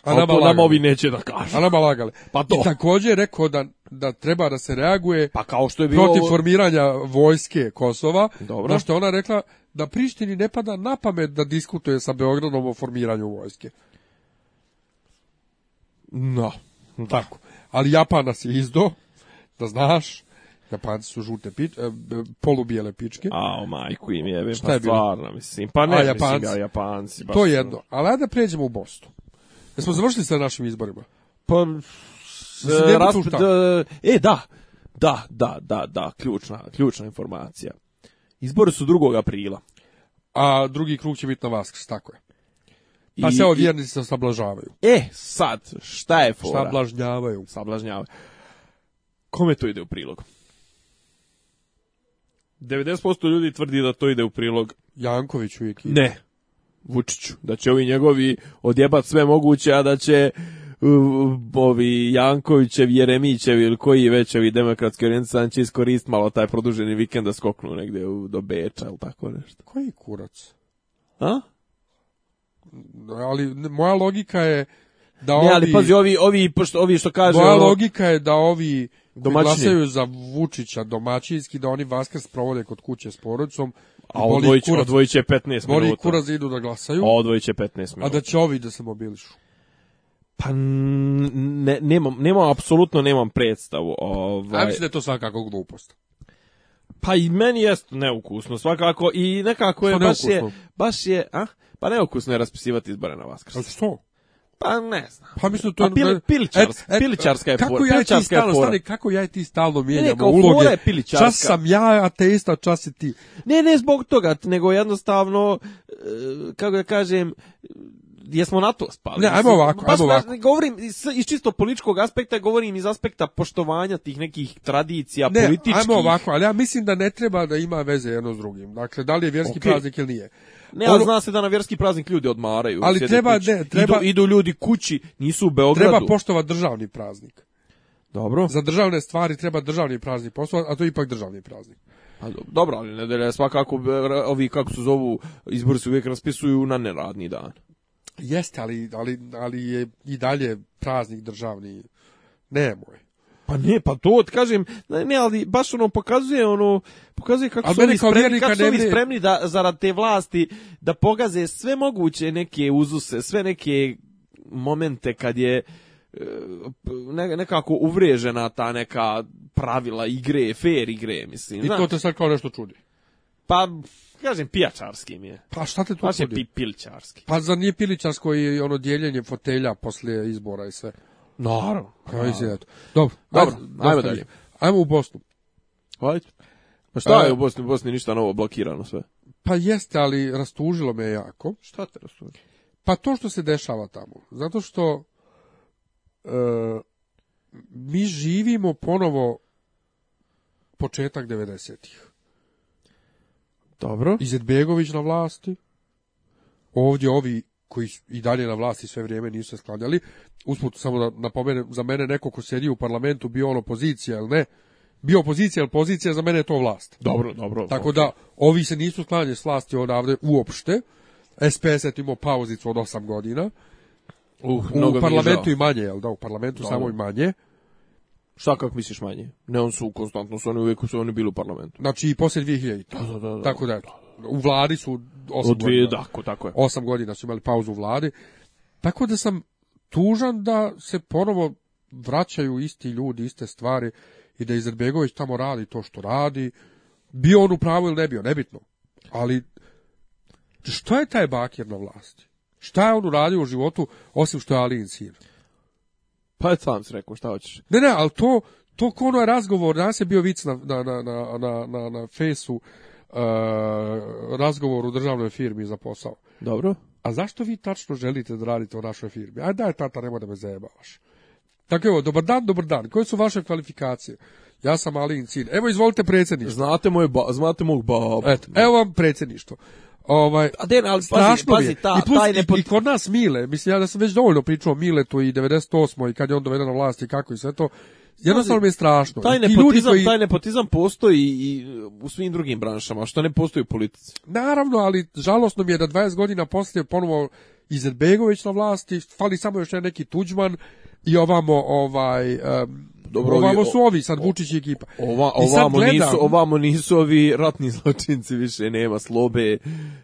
Anaba nam ovi neće da kažu. Anaba lagali. Pa to. I također je rekao da, da treba da se reaguje pa kao što je bilo protiv ovo... formiranja vojske Kosova. Dobro. Na što ona rekla da Prištini ne pada na pamet da diskutuje sa Beogradom o formiranju vojske. No, tako. Ali Japan nas je izdo, da znaš. Japanci su žute pič, e, polubijele pičke. A, o majku im jebe, pa je stvarno, mislim. Pa ne, A, Japanci, mislim ga, Japanci. Baš to je jedno. Ali da pređemo u Bosnu. Jesmo završili sa našim izborima? Pa, da s, rasp... da, e, da, da, da, da, da, ključna, ključna informacija. Izbori su 2. aprila. A drugi krug će biti na Vaskrs, tako je. Pa I, se ovo vjernici se sablažavaju. E, sad, šta je fora? Sablažnjavaju. Sablažnjavaju. Kome to ide u prilog? 90% ljudi tvrdi da to ide u prilog Jankoviću i ekipi. Ne, Vučiću, da će ovi njegovi odjebat sve moguće, a da će ovi Jankovićevi, Jeremićevi ili koji već ovi demokratski orijentisan će iskoristiti malo taj produženi vikend da skoknu negde u, do Beča ili tako nešto. Koji kurac? A? Ali moja logika je da ovi... Ne, ali pazi, ovi, ovi, pošto, ovi što kaže... Moja ovo... logika je da ovi domaćini. glasaju za Vučića domaćinski, da oni Vaskrs provode kod kuće s porodicom, A odvojić, kurac, odvojić je 15 boli minuta. kurac da idu da glasaju. A odvojić je 15 minuta. A da će ovi da se mobilišu. Pa ne, nemam, nemam, apsolutno nemam predstavu. Ovaj... Ja mislim da je to svakako glupost. Pa i meni jest neukusno svakako i nekako je, pa baš je, baš je, a? Pa neukusno je raspisivati izbore na Vaskrs. A što? Pa ne znam. Pa mislim to pa, pili, e, e, piličarska, et, et, piličarska je kako ja ti stalno stari, kako ja i ti stalno mijenjamo ne, uloge. Je čas sam ja ateista, čas si ti. Ne, ne zbog toga, nego jednostavno e, kako da kažem jesmo na to spali. Ne, ajmo ovako, pa, ajmo ovako. Ne, govorim iz, iz čisto političkog aspekta, govorim iz aspekta poštovanja tih nekih tradicija, ne, političkih. Ne, ajmo ovako, ali ja mislim da ne treba da ima veze jedno s drugim. Dakle, da li je vjerski okay. praznik ili nije. Ne, ali ono, zna se da na vjerski praznik ljudi odmaraju. Ali treba, kući, ne, treba... Idu, idu, ljudi kući, nisu u Beogradu. Treba poštovati državni praznik. Dobro. Za državne stvari treba državni praznik poštovati, a to je ipak državni praznik. A dobro, ali nedelja je svakako, ovi kako se zovu, izbori se uvijek raspisuju na neradni dan. Jeste, ali, ali, ali je i dalje praznik državni. Nemoj. Pa ne, pa to kažem, ne, ali baš ono pokazuje ono pokazuje kako su ovi spremni, kako su ovi spremni da zarad te vlasti da pogaze sve moguće neke uzuse, sve neke momente kad je e, nekako uvrežena ta neka pravila igre, fair igre, mislim. I to te sad kao nešto čudi? Pa, kažem, pijačarski mi je. Pa šta te to čudi? Pa je pi, piličarski. Pa zar nije piličarsko i ono dijeljenje fotelja poslije izbora i sve? Naravno, pravi se da Dobro, Dobro ajmo, dalje. Ajmo u Bosnu. Hajde. Pa šta je e, u Bosni? U Bosni ništa novo, blokirano sve. Pa jeste, ali rastužilo me jako. Šta te rastužilo? Pa to što se dešava tamo. Zato što e, mi živimo ponovo početak 90-ih. Dobro. Izetbegović na vlasti. Ovdje ovi koji i dalje na vlasti sve vrijeme nisu se skladali. Usput samo da napomenem, za mene neko ko sedi u parlamentu bio on opozicija, ili ne? Bio opozicija, ali pozicija za mene je to vlast. Dobro, dobro. Tako okay. da ovi se nisu sklanjali s vlasti odavde uopšte. SPS je imao pauzicu od 8 godina. Uh, u parlamentu i manje, jel da? U parlamentu dobro. samo i manje. Šta kako misliš manje? Ne, on su konstantno, su oni uvijek su oni bili u parlamentu. Znači i poslije 2000. Da, da, da, da. Tako da, da, u vladi su 8 Od godina. Tako, da, tako je. 8 godina su imali pauzu u vladi. Tako da sam tužan da se ponovo vraćaju isti ljudi, iste stvari i da Izetbegović tamo radi to što radi. Bio on u pravu ili ne bio, nebitno. Ali šta je taj Bakir na vlasti? Šta je on uradio u životu osim što je Alin sin? Pa sam si rekao, šta hoćeš? Ne, ne, ali to, to ono je razgovor, danas je bio vic na, na, na, na, na, na fesu, E, razgovor u državnoj firmi za posao. Dobro. A zašto vi tačno želite da radite u našoj firmi? Aj daj tata, nemoj da me zajebavaš. Tako evo, dobar dan, dobar dan. Koje su vaše kvalifikacije? Ja sam Alin Cin. Evo, izvolite predsjedništvo. Znate, moje ba, znate mog babu. Eto, evo vam predsjedništvo. Ovaj, A den, ali strašno pazi, pazi, ta, I, plus, taj nepot... i, i, kod nas Mile, mislim ja da sam već dovoljno pričao Mile to i 98. i kad je on doveden na vlast i kako i sve to, Jednostavno mi je strašno. Taj nepotizam, koji... taj nepotizam postoji i u svim drugim branšama, što ne postoji u politici. Naravno, ali žalosno mi je da 20 godina poslije ponovo Izetbegović na vlasti, fali samo još neki Tuđman i ovamo ovaj... Um, dobro, ovamo su ovi, sad Vučić i ekipa. Ova, ovamo, gledam... nisu, ovamo nisu ovi ratni zločinci, više nema slobe,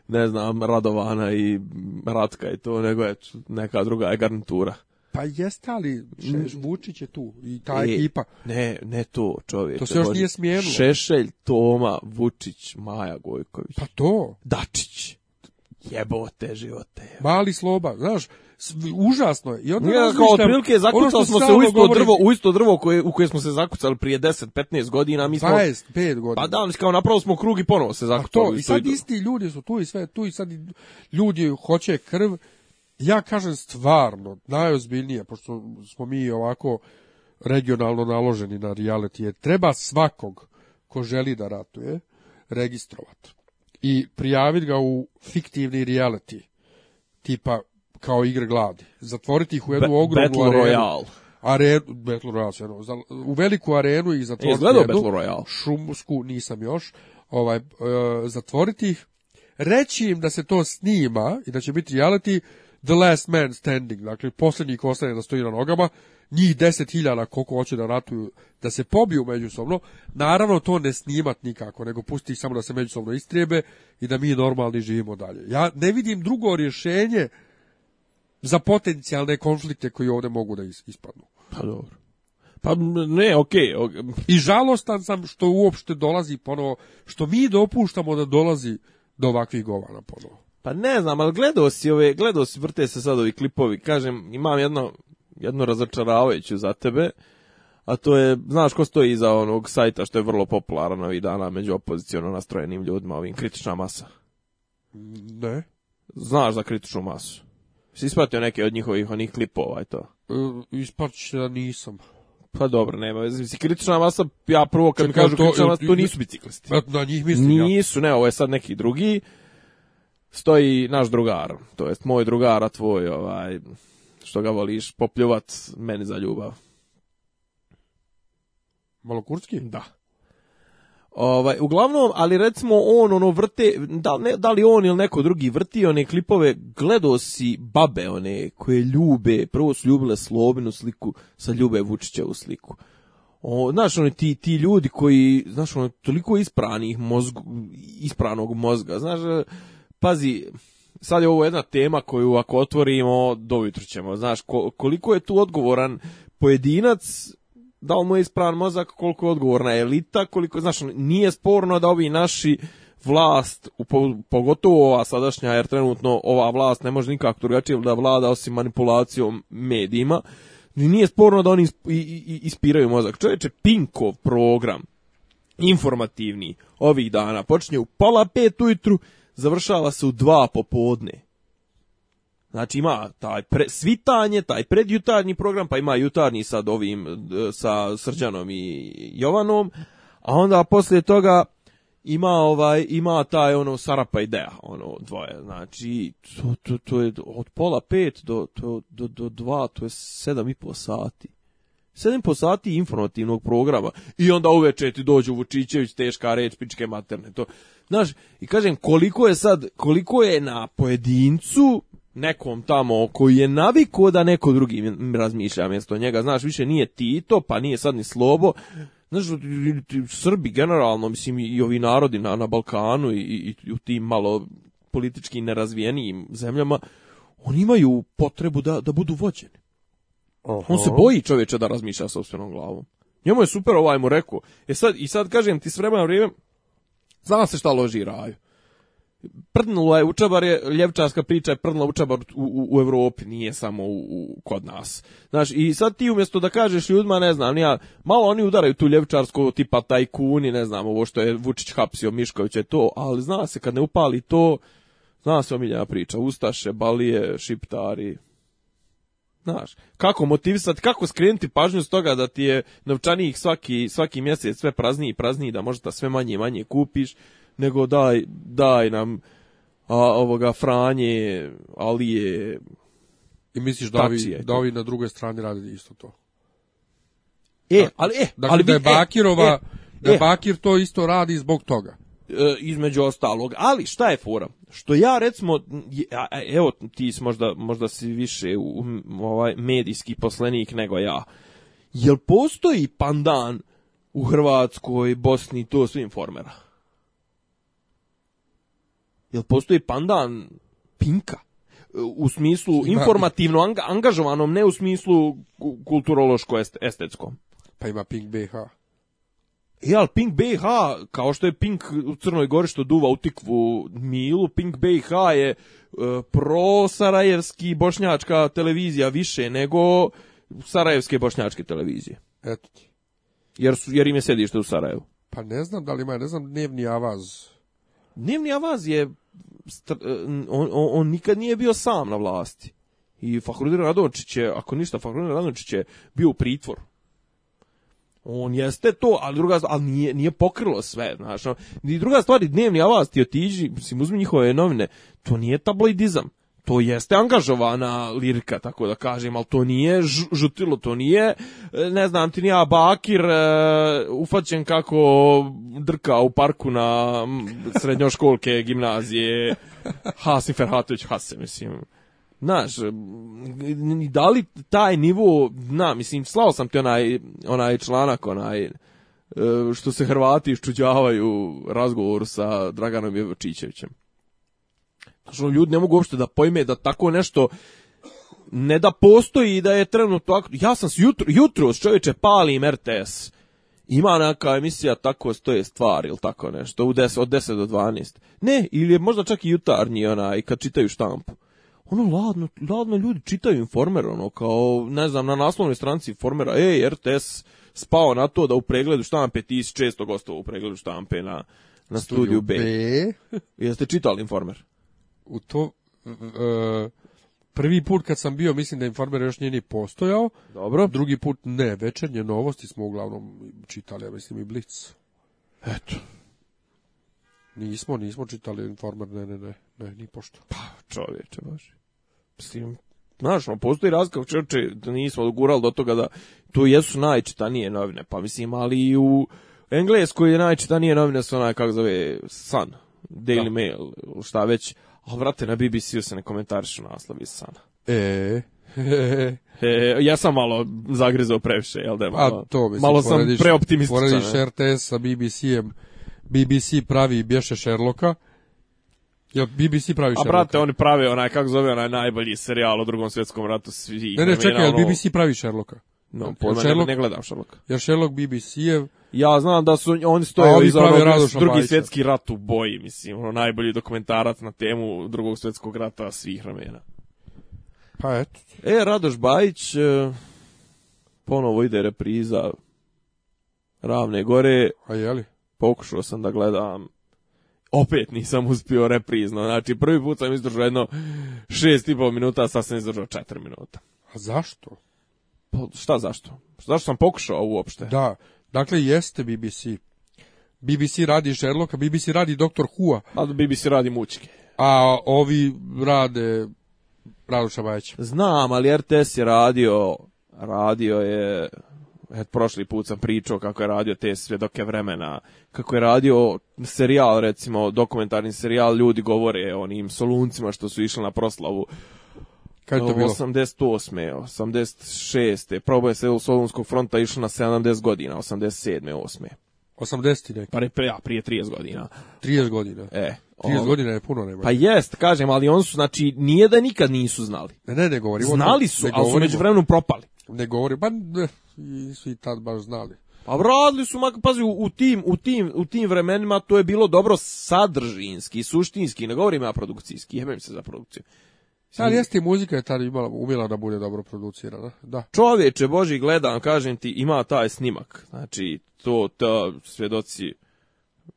ne znam, Radovana i Ratka i to, nego je neka druga je garnitura. Pa jeste, ali Šeš... Mm. Vučić je tu i ta e, ekipa. Ne, ne to, čovjek. To se još nije smijenulo. Šešelj, Toma, Vučić, Maja Gojković. Pa to. Dačić. Jebote živote. Jebote. Mali sloba, znaš, užasno je. I onda ja, kao otprilike zakucali smo se u isto govori... drvo, u isto drvo koje, u koje smo se zakucali prije 10, 15 godina, mi smo 25 godina. Pa da, kao napravo smo krug i ponovo se pa zakucali. A to, i sad isti ljudi su tu i sve tu i sad ljudi hoće krv ja kažem stvarno, najozbiljnije, pošto smo mi ovako regionalno naloženi na reality, je treba svakog ko želi da ratuje, registrovati i prijaviti ga u fiktivni reality, tipa kao igre gladi, zatvoriti ih u jednu Be ogromnu Battle arenu. Royale. Arenu, Battle Royale, u veliku arenu i zatvoriti e, jednu, Battle Royale? Šumsku, nisam još, ovaj, e, zatvoriti ih, reći im da se to snima i da će biti reality, the last man standing, dakle posljednji ko ostane da stoji na nogama, njih 10.000 koliko hoće da ratuju, da se pobiju međusobno, naravno to ne snimat nikako, nego pusti samo da se međusobno istrijebe i da mi normalni živimo dalje. Ja ne vidim drugo rješenje za potencijalne konflikte koji ovde mogu da ispadnu. Pa dobro. Pa ne, okej. Okay, okay. I žalostan sam što uopšte dolazi ponovo, što mi dopuštamo da dolazi do ovakvih govana ponovo. Pa ne znam, ali gledao si ove, gledao si, vrte se sad ovi klipovi. Kažem, imam jedno, jedno razočaravajuće za tebe, a to je, znaš ko stoji iza onog sajta što je vrlo popularan ovih dana među opoziciono nastrojenim ljudima, ovim kritična masa. Ne. Znaš za kritičnu masu. Si ispratio neke od njihovih onih klipova i to? E, ispratio se da nisam. Pa dobro, nema veze. Kritična masa, ja prvo kad Čekaj, mi kažu to, kritična masa, to nisu biciklisti. Na njih mislim ja. Nisu, ne, ovo je sad neki drugi stoji naš drugar, to jest moj drugar, a tvoj, ovaj, što ga voliš, popljuvac meni za ljubav. Malo kurčki? Da. Ovaj, uglavnom, ali recimo on ono vrte, da, ne, da li on ili neko drugi vrti one klipove, gledao si babe one koje ljube, prvo su ljubile slobinu sliku, sa ljube Vučića u sliku. O, znaš, oni ti, ti ljudi koji, znaš, ono, toliko ispranih mozgu, ispranog mozga, znaš, pazi, sad je ovo jedna tema koju ako otvorimo, dovitru ćemo. Znaš, koliko je tu odgovoran pojedinac, da mu je ispravan mozak, koliko je odgovorna elita, koliko, znaš, nije sporno da ovi naši vlast, pogotovo ova sadašnja, jer trenutno ova vlast ne može nikako drugačije da vlada osim manipulacijom medijima, nije sporno da oni ispiraju mozak. Čovječe, Pinkov program, informativni, ovih dana, počinje u pola pet ujutru završava se u dva popodne. Znači ima taj pre, svitanje, taj predjutarnji program, pa ima jutarnji sad ovim sa Srđanom i Jovanom, a onda poslije toga ima ovaj ima taj ono Sarapa ideja, ono dvoje. Znači to, to, to je od pola pet do to, do do dva, to je sedam i pol sati. 7,5 sati informativnog programa i onda uveče ti dođu Vučićević, teška reč, pičke materne. To, Znaš, i kažem, koliko je sad, koliko je na pojedincu nekom tamo koji je naviko da neko drugi razmišlja mjesto njega, znaš, više nije Tito, pa nije sad ni Slobo, znaš, Srbi generalno, mislim, i ovi narodi na, na Balkanu i, i, i u tim malo politički nerazvijenijim zemljama, oni imaju potrebu da, da budu vođeni. Aha. On se boji čovječa da razmišlja sobstvenom glavom. Njemu je super ovaj mu rekao. E sad, I sad kažem ti s vremena vrijeme, Zna se šta loži raju. Prdnula je učabar, je, ljevčarska priča je prdnula učabar u, u, u Evropi, nije samo u, u, kod nas. Znaš, i sad ti umjesto da kažeš ljudima, ne znam, nija, malo oni udaraju tu ljevčarsku tipa tajkuni, ne znam, ovo što je Vučić hapsio Mišković je to, ali zna se kad ne upali to, zna se omiljena priča, Ustaše, Balije, Šiptari, Znaš, kako motivisati, kako skrenuti pažnju s toga da ti je novčanik svaki, svaki mjesec sve prazniji i prazniji, da možda sve manje i manje kupiš, nego daj, daj nam a, ovoga Franje, je... I misliš da ovi, taksije. da ovi na drugoj strani radi isto to? E, da- ali, e, dakle, ali, da je vi- e, e, da e. Bakir to isto radi zbog toga. E, između ostalog. Ali šta je fora? Što ja recimo, evo ti si možda, možda si više u, ovaj, medijski poslenik nego ja. Jel postoji pandan u Hrvatskoj, Bosni, to su informera? Jel postoji pandan Pinka? u smislu informativno anga, angažovanom, ne u smislu kulturološko estetskom Pa ima Pink BH. E, ali Pink BH, kao što je Pink u Crnoj Gori što duva u tikvu Milu, Pink BH je e, pro-sarajevski bošnjačka televizija više nego sarajevske bošnjačke televizije. Eto ti. Jer, su, jer im je sedište u Sarajevu. Pa ne znam da li ima, ne znam, dnevni avaz. Dnevni avaz je, e, on, on, on nikad nije bio sam na vlasti. I Fahrudin Radončić je, ako ništa, Fahrudin Radončić je bio u pritvoru. On jeste to, ali druga stvar, ali nije, nije pokrilo sve, znaš. I druga stvar, dnevni avaz ti otiđi, mislim, uzmi njihove novine, to nije tabloidizam. To jeste angažovana lirika, tako da kažem, ali to nije žutilo, to nije, e, ne znam ti nija, Bakir e, ufaćen kako drka u parku na srednjoškolke gimnazije Hasi Ferhatović Hase, mislim. Znaš, da li taj nivo, na, mislim, slao sam ti onaj, onaj članak, onaj, e, što se Hrvati iščuđavaju razgovor sa Draganom Jevočićevićem. Znači, ljudi ne mogu uopšte da pojme da tako nešto ne da postoji i da je trenutno ak... Ja sam jutro, jutro s čovječe palim RTS. Ima neka emisija tako stoje stvari ili tako nešto, u 10, od 10 do 12. Ne, ili je možda čak i jutarnji onaj kad čitaju štampu ono ladno, ladno ljudi čitaju informer, ono kao, ne znam, na naslovnoj stranici informera, ej, RTS spao na to da u pregledu štampe, ti si često gostao u pregledu štampe na, na studiju, studiju B. B. Jeste čitali informer? U to, uh, prvi put kad sam bio, mislim da informer još nije ni postojao. Dobro. Drugi put ne, večernje novosti smo uglavnom čitali, ja mislim i Blic. Eto. Nismo, nismo čitali informer, ne, ne, ne, ne, ni pošto. Pa, čovječe, bože mislim, znaš, no, postoji razlika, čoče, da nismo dogurali do toga da tu jesu najčitanije novine, pa mislim, ali i u Engleskoj je najčitanije novine su onaj, kako zove, Sun, Daily da. Mail, šta već, a vrate na BBC-u se ne komentarišu naslovi Sana. E, e, ja sam malo zagrizao previše, jel da? Pa, malo, a to mislim, malo sam preoptimističan. Porediš RTS sa BBC-em, BBC pravi bješe Sherlocka, Ja BBC pravi Sherlocka. A brate, oni prave onaj, kako zove, onaj najbolji serijal o drugom svjetskom ratu. Svi ne, ne, čekaj, ono... BBC pravi Sherlocka? No, pojma, Sherlock, ne, ne gledam Sherlocka. Jer Sherlock BBC-ev... Ja znam da su oni stoje iza onog drugi svjetski rat u boji, mislim, ono najbolji dokumentarac na temu drugog svjetskog rata svih ramena. Pa eto. E, Radoš Bajić, e, ponovo ide repriza Ravne gore. A je li? Pokušao sam da gledam opet nisam uspio reprizno. Znači, prvi put sam izdržao jedno šest i pol minuta, a sad sam izdržao četiri minuta. A zašto? Pa, šta zašto? Zašto sam pokušao uopšte? Da, dakle, jeste BBC. BBC radi Sherlocka, BBC radi Doktor Hua. A BBC radi mučke. A ovi rade Radu Šabajića. Znam, ali RTS je radio, radio je et, prošli put sam pričao kako je radio te svjedoke vremena, kako je radio serijal, recimo dokumentarni serijal, ljudi govore o onim soluncima što su išli na proslavu. Kako to bilo? 88. 86. Proboje se u Solunskog fronta išlo na 70 godina, 87. 8. 80 neki. Pa ne, pre, prije 30 godina. 30 godina. E. 30 godina je puno nema. Pa jest, kažem, ali on su, znači, nije da nikad nisu znali. Ne, ne, ne govorim. Znali su, ne ali su među vremenu propali. Ne govorim, pa ne, i svi tad baš znali. Pa radili su, makar, pazi, u, tim, u, tim, u tim vremenima to je bilo dobro sadržinski, suštinski, ne govorim ja produkcijski, jebem se za produkciju. Ali jeste muzika je tad imala, umjela da bude dobro producirana, da. Čovječe, Boži, gledam, kažem ti, ima taj snimak, znači, to, to svjedoci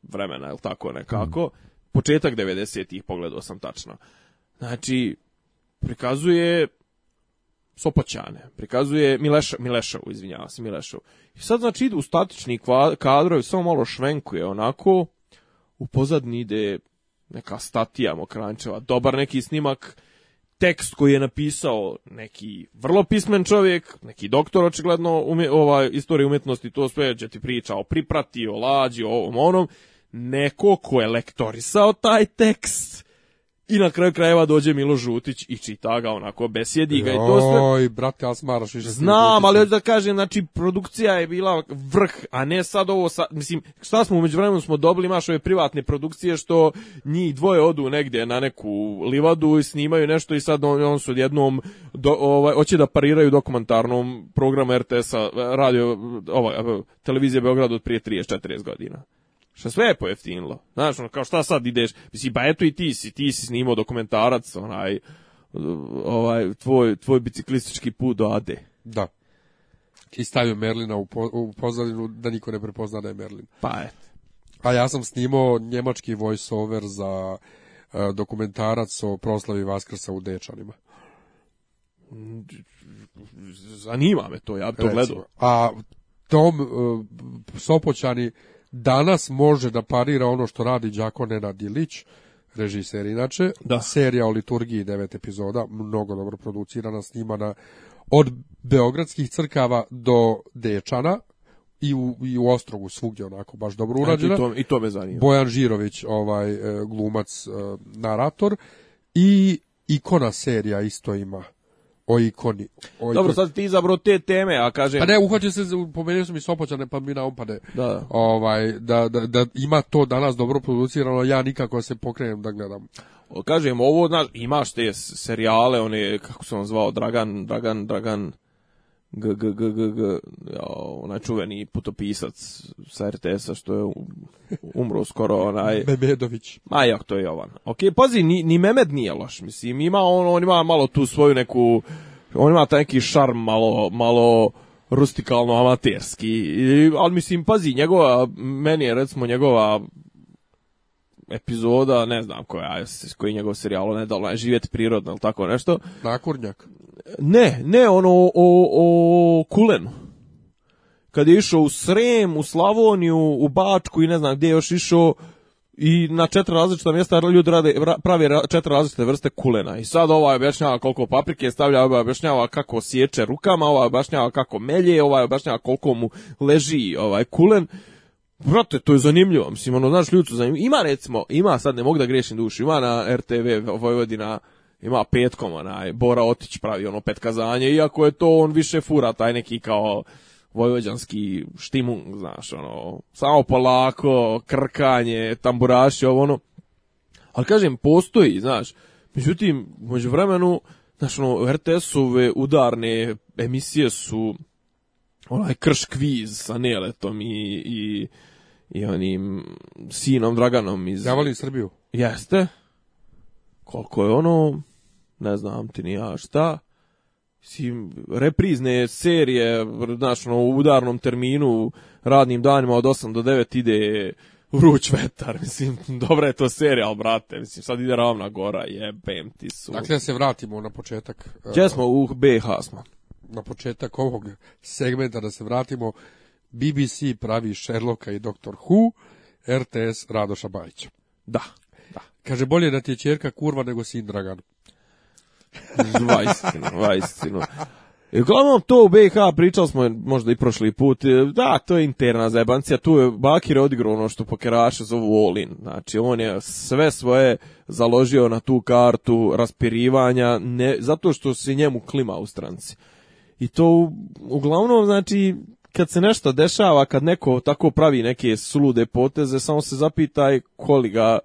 vremena, jel tako nekako, mhm. početak 90-ih, pogledao sam tačno. Znači, prikazuje Sopoćane. Prikazuje Mileša, Milešovu, izvinjava se, Milešavu. I sad znači idu u statični kadrovi, samo malo švenkuje onako, u pozadni ide neka statija Mokrančeva, dobar neki snimak, tekst koji je napisao neki vrlo pismen čovjek, neki doktor očigledno ume, ova, istorije umjetnosti, to sve gdje ti priča o priprati, o lađi, o ovom onom, neko ko je lektorisao taj tekst I na kraju krajeva dođe Milo Žutić i čita ga onako, besjedi ga i to sve. Oj, brate, ja smaraš više. Znam, ali hoću da kažem, znači, produkcija je bila vrh, a ne sad ovo, sa, mislim, šta smo umeđu vremenu smo dobili, imaš ove privatne produkcije što njih dvoje odu negdje na neku livadu i snimaju nešto i sad on, on su odjednom, do, ovaj, hoće da pariraju dokumentarnom programu RTS-a, radio, ovaj, televizije Beograd od prije 30-40 godina. Šta sve je pojeftinilo. Znaš, ono, kao šta sad ideš? Mislim, pa eto i ti si, ti si snimao dokumentarac, onaj, ovaj, tvoj, tvoj biciklistički put do Ade. Da. I stavio Merlina u, po, u pozadinu da niko ne prepozna da je Merlin. Pa eto. A ja sam snimao njemački voiceover za e, dokumentarac o proslavi Vaskrsa u Dečanima. Zanima me to, ja bi to gledao. A tom e, Sopoćani danas može da parira ono što radi Đako Nenad Ilić, režiser inače. Da. Serija o liturgiji, devet epizoda, mnogo dobro producirana, snimana od beogradskih crkava do Dečana, i u, i u Ostrogu svugdje onako baš dobro urađena. I to, i to me zanima. Bojan Žirović, ovaj e, glumac, e, narator i ikona serija isto ima o ikoni. O Dobro, ikoni. sad ti izabro te teme, a kažem... Pa ne, uhoće se, pomenio sam i Sopoćane, pa mi naopade. Um, da. Ovaj, da, da, da ima to danas dobro producirano, ja nikako se pokrenem da gledam. Kažem, ovo, znaš, imaš te serijale, one, kako se on zvao, Dragan, Dragan, Dragan g, g, g, g, g onaj čuveni putopisac sa RTS-a što je umro skoro onaj... Bebedović. Ma jak, to je Jovan. Ok, pazi, ni, ni Memed nije loš, mislim, ima on, on ima malo tu svoju neku... On ima taj neki šarm malo, malo rustikalno amaterski, ali mislim, pazi, njegova, meni je recimo njegova epizoda, ne znam koja, koji njegov serijal, ne da, živjeti prirodno ili tako nešto. Nakurnjak. Ne, ne, ono o, o Kulenu. Kad je išao u Srem, u Slavoniju, u Bačku i ne znam gdje je još išao i na četiri različita mjesta ljudi rade, pravi četiri različite vrste kulena. I sad ovaj objašnjava koliko paprike stavlja, ovaj objašnjava kako sječe rukama, ovaj objašnjava kako melje, ovaj objašnjava koliko mu leži ovaj kulen. Brate, to je zanimljivo, mislim, ono, znaš, ljudi su zanimljivo. Ima, recimo, ima, sad ne mogu da grešim dušu, ima na RTV Vojvodina ima petkom, onaj, Bora Otić pravi ono petkazanje, iako je to on više fura, taj neki kao vojvođanski štimung, znaš, ono, samo polako, krkanje, tamburaši, ovo ono. Ali kažem, postoji, znaš, međutim, među vremenu, znaš, ono, RTS-ove udarne emisije su onaj krš kviz sa Neletom i, i, i onim sinom Draganom iz... Zavali Srbiju. Jeste. Koliko je ono ne znam ti ni ja šta, reprizne serije, znači, u udarnom terminu, radnim danima od 8 do 9 ide vruć vetar, mislim, dobra je to serija, ali brate, mislim, sad ide ravna gora, jebem ti su. Dakle, da se vratimo na početak. E, Gdje smo? U BH smo. Na početak ovog segmenta da se vratimo, BBC pravi Sherlocka i Doctor Who, RTS Radoša Bajića. Da. da. Kaže, bolje da ti je čerka kurva nego sin Dragan. Vajstino, vajstino. E, uglavnom to u BiH pričali smo možda i prošli put. E, da, to je interna zajebancija. Tu je Bakir odigrao ono što pokeraše zovu Olin. Znači on je sve svoje založio na tu kartu raspirivanja ne, zato što se njemu klima u stranci. I to u, uglavnom znači kad se nešto dešava, kad neko tako pravi neke sulude poteze, samo se zapitaj koli ga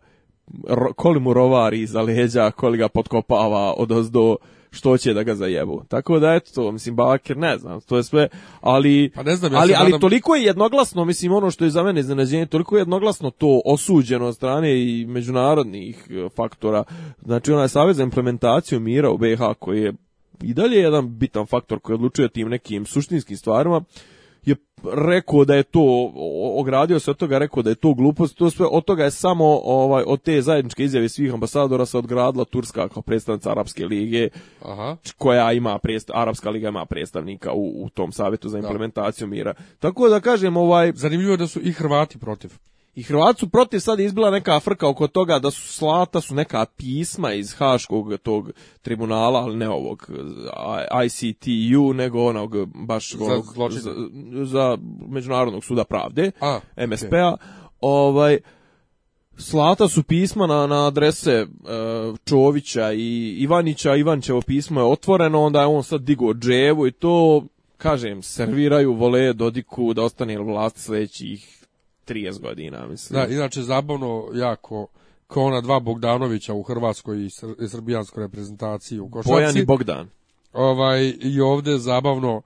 koli mu rovari iza leđa, koli ga potkopava odozdo, što će da ga zajebu. Tako da eto to, mislim Bakir ne znam, to je sve, ali pa ne znam, ja ali, ali nadam... toliko je jednoglasno, mislim ono što je za mene iznenađenje, toliko je jednoglasno to osuđeno od strane i međunarodnih e, faktora. Znači onaj savez za implementaciju mira u BH koji je i dalje jedan bitan faktor koji odlučuje tim nekim suštinskim stvarima je rekao da je to ogradio se od toga rekao da je to glupost to sve od toga je samo ovaj od te zajedničke izjave svih ambasadora se odgradila Turska kao predstavnica arapske lige Aha. koja ima predstav, arapska liga ima predstavnika u, u tom savetu za da. implementaciju da. mira tako da kažem ovaj zanimljivo je da su i Hrvati protiv I Hrvati protiv sada izbila neka afrka oko toga da su slata su neka pisma iz Haškog tog tribunala, ali ne ovog ICTU, nego onog baš za, onog, za, za, Međunarodnog suda pravde, MSP-a, okay. P-a. ovaj, Slata su pisma na, na adrese e, Čovića i Ivanića, Ivančevo pismo je otvoreno, onda je on sad digo dževu i to, kažem, serviraju vole Dodiku da ostane vlast sledećih 30 godina, mislim. Da, inače, zabavno jako kao ona dva Bogdanovića u Hrvatskoj i, sr i srbijanskoj reprezentaciji u košarci. Bojan i Bogdan. Ovaj, I ovde zabavno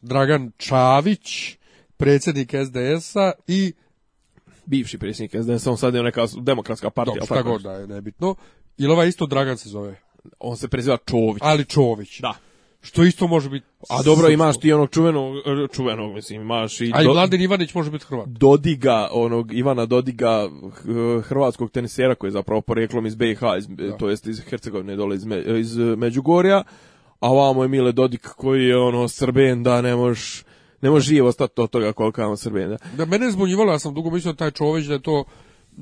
Dragan Čavić, predsjednik SDS-a i bivši predsjednik SDS, a on sad je neka demokratska partija. Dobro, šta god da je, nebitno. Ili ovaj isto Dragan se zove? On se preziva Čović. Ali Čović. Da. Što isto može biti. A dobro, imaš ti onog čuvenog, čuvenog mislim, imaš i... A i Mladen Ivanić može biti Hrvat. Dodiga, onog Ivana Dodiga, hrvatskog tenisera koji je zapravo porijeklom iz BiH, iz, da. to jest iz Hercegovine, dole iz, Me, iz e, Međugorja, a vamo je Mile Dodik koji je ono Srben, da ne možeš ne može živo ostati od toga koliko je Srbijan. Da. da mene zbunjivalo, ja sam dugo mislio da taj čovjek da je to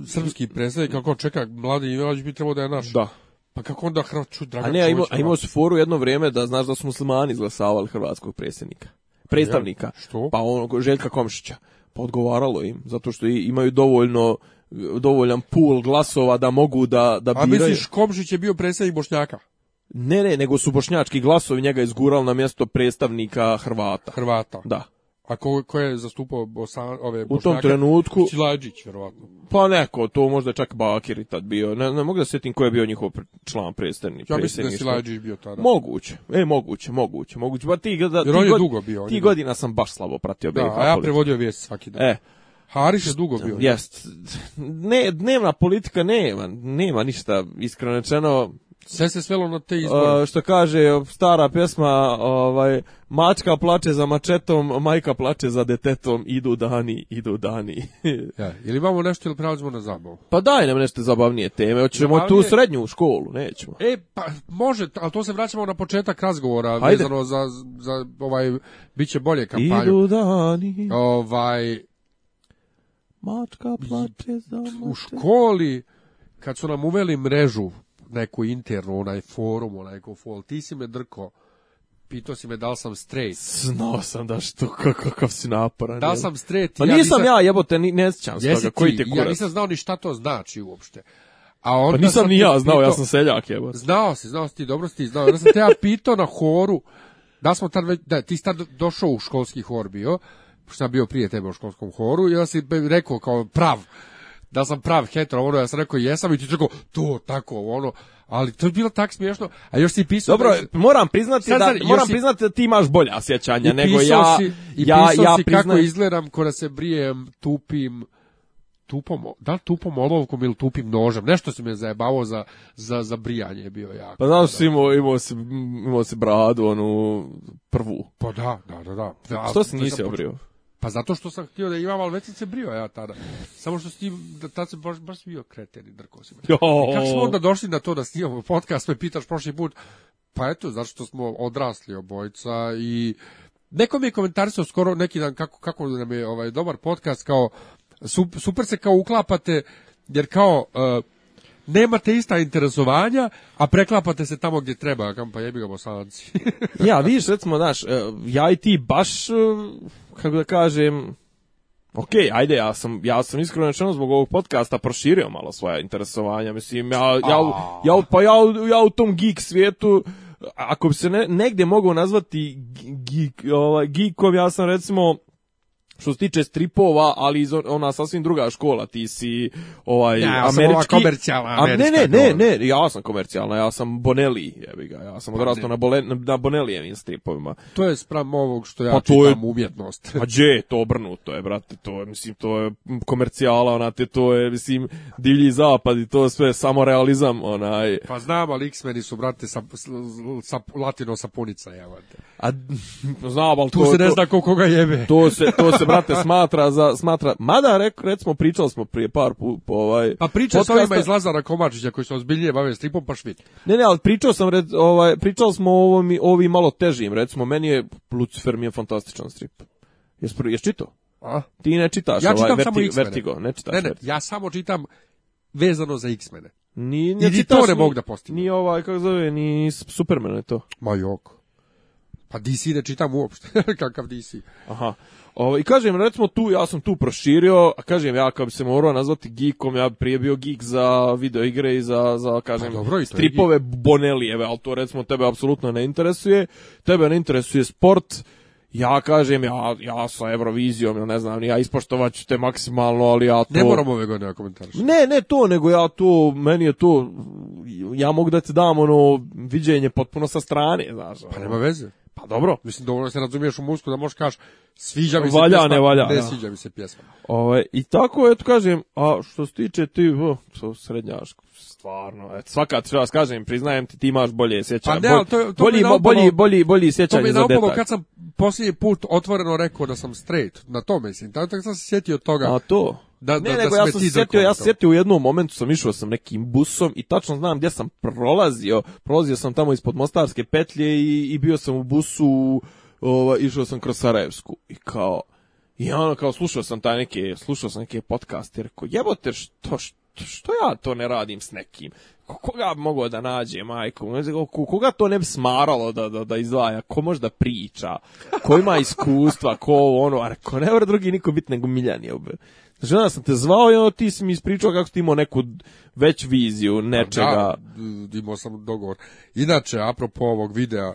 srpski predstavnik, kako čeka, mladi Ivanić bi trebao da je naš. Da. Pa kako onda Hrvatsku Dragan A ne, a imao, a imao si foru jedno vrijeme da znaš da su muslimani izglasavali hrvatskog predsjednika. Predstavnika. Ja, što? Pa on, Željka Komšića. Pa odgovaralo im, zato što imaju dovoljno dovoljan pul glasova da mogu da, da biraju. A misliš Komšić je bio predsjednik Bošnjaka? Ne, ne, nego su bošnjački glasovi njega izgurali na mjesto predstavnika Hrvata. Hrvata. Da. A ko, ko je zastupao Bosan, ove Bošnjake? U tom trenutku... Čilađić, verovatno. Pa neko, to možda čak Bakir i tad bio. Ne, ne mogu da setim ko je bio njihov član predstavnik. Ja mislim da Silađić bio tada. Moguće, e, moguće, moguće, moguće. Ba, ti, da, ti, god, dugo bio, ti godina sam baš slabo pratio. Da, a ja prevodio vijest svaki dan. E, Hariš je dugo bio. Jest. Ne, dnevna politika nema, nema ništa, iskreno rečeno, Sve se svelo na te izbore. Uh, što kaže stara pesma, ovaj, mačka plače za mačetom, majka plače za detetom, idu dani, idu dani. ja, ili imamo nešto ili prelazimo na zabavu? Pa daj nam nešto zabavnije teme, hoćemo Zabavnije... tu srednju školu, nećemo. E, pa može, ali to se vraćamo na početak razgovora, Ajde. vezano za, za ovaj, bit će bolje kampanju. Idu dani. Ovaj... Mačka plače za mačetom. U školi, kad su nam uveli mrežu, neku internu, onaj forum, onaj kofol. Ti si me drko, pitao si me da li sam straight. Znao sam da što, kakav si naparan. Da li sam straight. Pa ja nisam, nisam ja, jebote, ni, ne sjećam se toga, koji te kurac. Ja nisam znao ni šta to znači uopšte. A pa onda pa nisam ni ja znao, pitao, ja sam seljak, jebote. Znao si, znao si ti, dobro si ti znao. Onda sam te ja pitao na horu, da smo tad već, da, ti si tad došao u školski hor bio, šta bio prije tebe u školskom horu, i onda si rekao kao prav, da sam prav heter, ono, ja sam rekao jesam i ti čekao, to, tako, ono, ali to je bilo tak smiješno, a još si pisao... Dobro, da, moram priznati sad, da, moram si, priznati da ti imaš bolja sjećanja nego ja, si, i ja, pisao ja si priznam... kako izgledam kada se brijem, tupim, tupom, da li tupom olovkom ili tupim nožem, nešto se me zajebavao za, za, za brijanje je bio jako. Pa znam da. imao, imao, si, imao si bradu, onu prvu. Pa da, da, da. da. da Što si da, da nisi obrio? Poču... Pa zato što sam htio da imam, ali već sam se brio ja tada. Samo što ti, da tad sam baš, baš bio kreten i drko si me. Kako smo onda došli na to da snimamo podcast, me pitaš prošli put, pa eto, zato što smo odrasli obojica i neko mi je komentarisao skoro neki dan kako, kako nam je ovaj, dobar podcast, kao, super se kao uklapate, jer kao... Uh, nemate ista interesovanja, a preklapate se tamo gdje treba, kam pa jebi ga bosanci. ja, vidiš, recimo, znaš, e, ja i ti baš, e, kako da kažem, Ok, ajde, ja sam, ja sam iskreno rečeno zbog ovog podcasta proširio malo svoja interesovanja, mislim, ja, ja, ja, pa ja, ja u tom geek svijetu, ako bi se ne, negdje mogao nazvati geek, ovaj, geekom, ja sam recimo što se tiče stripova, ali iz ona sasvim druga škola, ti si ovaj ja, ja američki. Sam komercijalna A, ne, ne, ne, ne, ja sam komercijalna, ja sam Bonelli, jebi ga. Ja sam pa odrastao na, bole, na Bonellijevim stripovima. To je spram ovog što ja pa čitam je, umjetnost. Pa je, to obrnuto je, brate, to je, mislim, to je komercijala, ona te to je, mislim, divlji zapad i to je sve samo realizam, onaj. Pa znam, ali X-meni su, brate, sa, sa, latino sapunica, jebote. A, znam, ali to... Tu se ne zna koliko ga jebe. To se, to se, brate, smatra za, smatra, mada, rek, recimo, pričali smo prije par put, po ovaj... Pa pričao sam ovima iz Lazara Komačića koji se ozbiljnije bave stripom, pa švit. Ne, ne, al pričao sam, red, ovaj, pričao smo o ovom, ovi malo težim, recimo, meni je, Lucifer mi je fantastičan strip. Jes, pro jes čitao A? Ti ne čitaš ja ovaj vertigo, vertigo, ne čitaš. Ne, ne, ja samo čitam vezano za X-mene. Ni, ne I čitaš, to ne mogu da postignem. Ni ovaj, kako zove, ni Superman je to. Ma jok. Pa DC da čitam uopšte, kakav DC. Aha. Ovo, ovaj, I kažem, recimo tu, ja sam tu proširio, a kažem, ja kad bi se morao nazvati geekom, ja prije bio geek za video igre i za, za kažem, pa dobro, stripove Bonelijeve, ali to recimo tebe apsolutno ne interesuje, tebe ne interesuje sport, ja kažem, ja, ja sa Eurovizijom, ja ne znam, ja ispoštovat ću te maksimalno, ali ja to... Ne moram ove godine da komentariš. Ne, ne to, nego ja to, meni je to, ja mogu da ti dam ono viđenje potpuno sa strane, znaš. Pa nema veze. Pa dobro, mislim dovoljno se razumiješ u muziku da možeš kažeš sviđa mi se valja, pjesma, ne, valja, ne da. sviđa mi se pjesma. Ove, I tako, eto kažem, a što se tiče ti, o, to srednjaško, stvarno, eto, svaka ti vas kažem, priznajem ti, ti imaš bolje sjećanje, pa ne, to, to bolji, naopalo, bolji, bolji, bolji sjećanje za detalj. To mi je kad sam posljednji put otvoreno rekao da sam straight, na to mislim, tako sam se sjetio toga. A to? da, ne, da, da nego da ja sam sjetio, ja sjetio u jednom momentu sam išao sam nekim busom i tačno znam gdje sam prolazio, prolazio sam tamo ispod Mostarske petlje i, i bio sam u busu, ovaj, išao sam kroz Sarajevsku i kao, i ono kao slušao sam taj neke, slušao sam neke podcaste, rekao jebote što, što, što ja to ne radim s nekim, koga bi mogao da nađe, majko? Koga to ne bi smaralo da, da, da izdvaja? Ko možda priča? Ko ima iskustva? Ko ono? A ko ne mora drugi niko biti nego Miljan je. Znači, onda sam te zvao i onda ti si mi ispričao kako ti imao neku već viziju, nečega. Da, imao sam dogovor. Inače, apropo ovog videa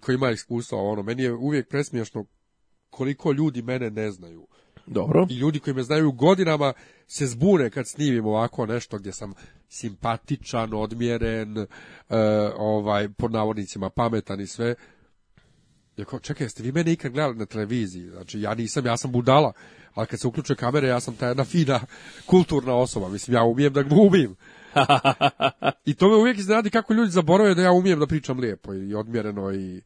koji ima iskustva, ono, meni je uvijek presmiješno koliko ljudi mene ne znaju. Dobro. I ljudi koji me znaju godinama se zbune kad snimim ovako nešto gdje sam simpatičan, odmjeren, e, ovaj, pod navodnicima pametan i sve. Ja kao, čekaj, jeste vi mene ikad gledali na televiziji? Znači, ja nisam, ja sam budala, ali kad se uključe kamere, ja sam ta jedna fina, kulturna osoba. Mislim, ja umijem da glumim. I to me uvijek iznenadi kako ljudi zaborave da ja umijem da pričam lijepo i odmjereno i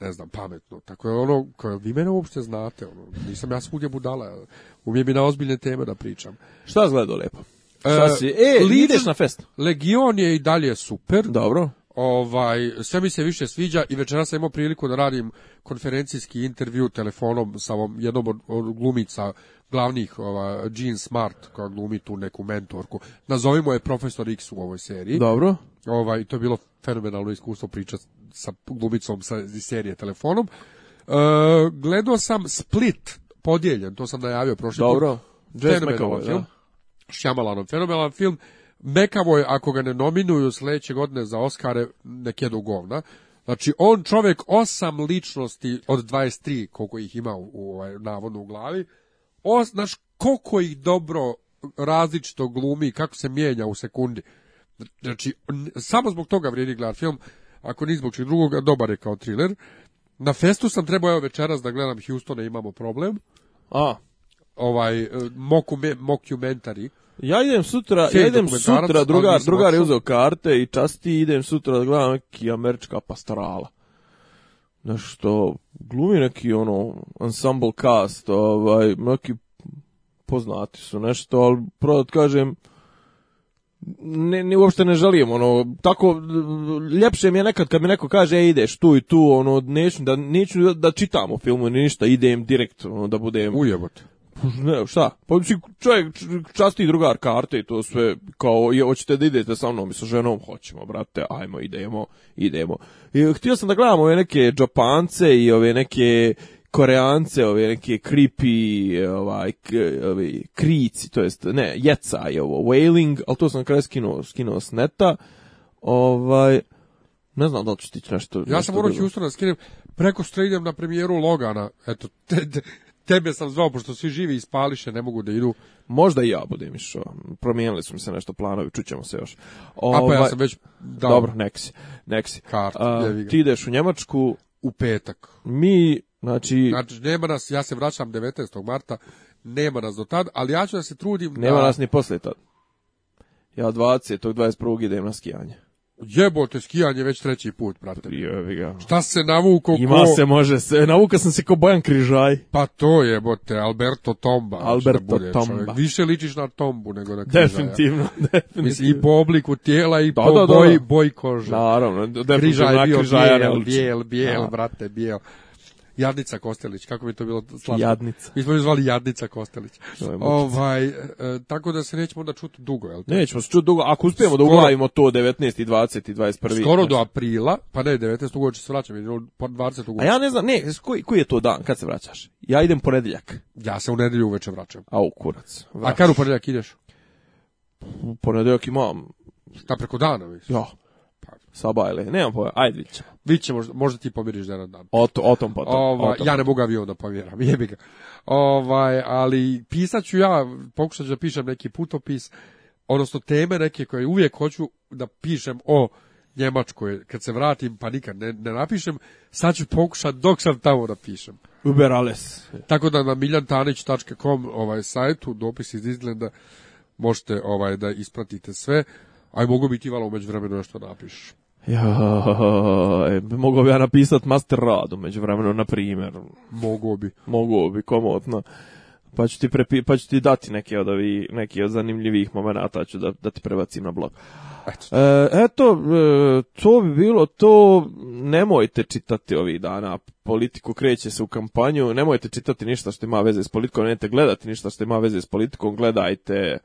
ne znam, pametno. Tako je ono, kao, vi mene uopšte znate, ono, nisam ja svugdje budala, umijem i na ozbiljne teme da pričam. Šta zgledao lijepo? E, Šta si? E, e ideš na fest? Legion je i dalje super. Dobro ovaj, sve mi se više sviđa i večeras sam imao priliku da radim konferencijski intervju telefonom sa ovom jednom od glumica glavnih, ova, Jean Smart, koja glumi tu neku mentorku. Nazovimo je Profesor X u ovoj seriji. Dobro. Ovaj, to je bilo fenomenalno iskustvo priča sa glumicom sa serije telefonom. E, gledao sam Split podijeljen, to sam najavio prošli Dobro. put. Dobro. Fenomenalan film. Da. Šjamalanom, fenomenalan film. Mekavo ako ga ne nominuju sledeće godine za Oscare, nek jedu govna. Znači, on čovek osam ličnosti od 23, koliko ih ima u, u ovaj, navodnu u glavi, os, znaš, koliko ih dobro različito glumi, kako se mijenja u sekundi. Znači, samo zbog toga vrijedi gledati film, ako ni zbog čeg drugog, dobar je kao thriller. Na festu sam trebao evo večeras da gledam Houstona, imamo problem. A, ovaj eh, mockumentary. Ja idem sutra, Svijet ja idem sutra, drugar, drugar je uzeo karte i časti, idem sutra da gledam neki američka pastorala. Nešto, glumi neki ono, ensemble cast, ovaj, neki poznati su nešto, ali pravo da kažem, ne, ne, uopšte ne želim, ono, tako, ljepše mi je nekad kad mi neko kaže, e, ideš tu i tu, ono, neću da, neću da, da čitam o filmu, ništa, idem direkt, ono, da budem... Ujebote. Ne, šta? Pa mislim, čovjek časti drugar karte i to sve, kao, je, hoćete da idete sa mnom i sa ženom? Hoćemo, brate, ajmo, idemo, idemo. I, htio sam da gledam ove neke džapance i ove neke koreance, ove neke creepy, ovaj, ove, krici, to jest, ne, jeca je ovo, wailing, ali to sam na kraju skinuo, skinuo s neta. Ovaj, ne znam da li ću ti nešto... Ja sam morao ću ustavno da skinem, preko idem na premijeru Logana, eto, te, te, tebe sam zvao, pošto svi živi i spališe, ne mogu da idu. Možda i ja budem išao. Promijenili su mi se nešto planovi, čućemo se još. Ova, A pa ja ovaj, sam već dao. Dobro, nek si. Nek A, ti ideš u Njemačku. U petak. Mi, znači... Znači, nema nas, ja se vraćam 19. marta, nema nas do tad, ali ja ću da se trudim... Nema da... nas ni poslije tad. Ja 20. 21. idem na skijanje jebote skijanje već treći put, brate. Jebiga. Šta se navuko Ima se može, se, navuka sam se ko Bojan Križaj. Pa to jebote, Alberto Tomba. Da Alberto bude, Tomba. Čovjek. Više ličiš na Tombu nego na Križaja. Definitivno, definitivno. Mislim, i po obliku tijela i da, po da, da boji, da, boji kože. Naravno, definitivno križaj bio križaja bijel, bijel, bijel, da. bijel, brate, bijel. Jadnica Kostelić, kako bi to bilo slatko. Jadnica. Mi smo ju zvali Jadnica Kostelić. Ovaj, e, tako da se nećemo da čuti dugo, jel' te? Nećemo se čuti dugo, ako uspijemo da Skoro... da uglavimo to 19. 20. 21. Skoro do znači. aprila, pa ne, 19. ugoče se vraćam, 20. ugoče. A ja ne znam, ne, koji, koji je to dan, kad se vraćaš? Ja idem ponedeljak. Ja se u nedelju uveče vraćam. A u kurac. Vraćaš. A kada u ponedeljak ideš? U ponedeljak imam... Šta preko dana, mislim? Ja. Saba ili, nemam pojma, ajde vidit ćemo. Vidit ćemo, možda, možda ti pomiriš jedan dan. O, to, o tom potom. Ova, o tom. Ja ne mogu avion da pomiram, jebi ga. Ovaj, ali pisat ću ja, pokušat ću da pišem neki putopis, odnosno teme neke koje uvijek hoću da pišem o Njemačkoj, kad se vratim, pa nikad ne, ne napišem, sad ću pokušat dok sam tamo da pišem. Uber alles. Tako da na miljantanić.com ovaj sajtu, dopis iz Izglenda, možete ovaj da ispratite sve, Aj i mogu biti valo umeđu vremenu nešto napišeš. Ja, mogu bi ja napisat master radu među vremenu, na primjer. Mogu bi. Mogu bi, komotno. Pa ću ti, prepi, pa ću ti dati neke od, ovi, neki od zanimljivih momenata, ću da, da ti prebacim na blog. Eto, e, eto e, to bi bilo to, nemojte čitati ovih dana, politiku kreće se u kampanju, nemojte čitati ništa što ima veze s politikom, nemojte gledati ništa što ima veze s politikom, gledajte,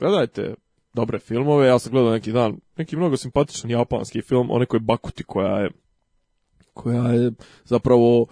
gledajte dobre filmove, ja sam gledao neki dan, neki mnogo simpatičan japanski film, one koji Bakuti koja je koja je zapravo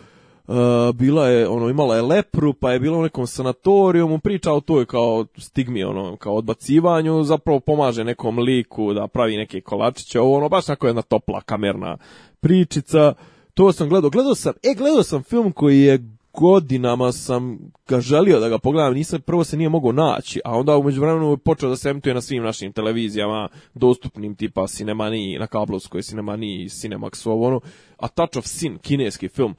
Uh, bila je ono imala je lepru pa je bila u nekom sanatorijumu priča o toj kao stigmi ono kao odbacivanju zapravo pomaže nekom liku da pravi neke kolačiće ovo ono baš tako jedna topla kamerna pričica to sam gledao gledao sam e gledao sam film koji je godinama sam ga želio da ga pogledam, nisam prvo se nije mogao naći, a onda umeđu vremenu je počeo da se emituje na svim našim televizijama dostupnim tipa Cinemaniji, na kablovskoj Cinemaniji, Cinemax, ovo ono, A Touch of Sin, kineski film,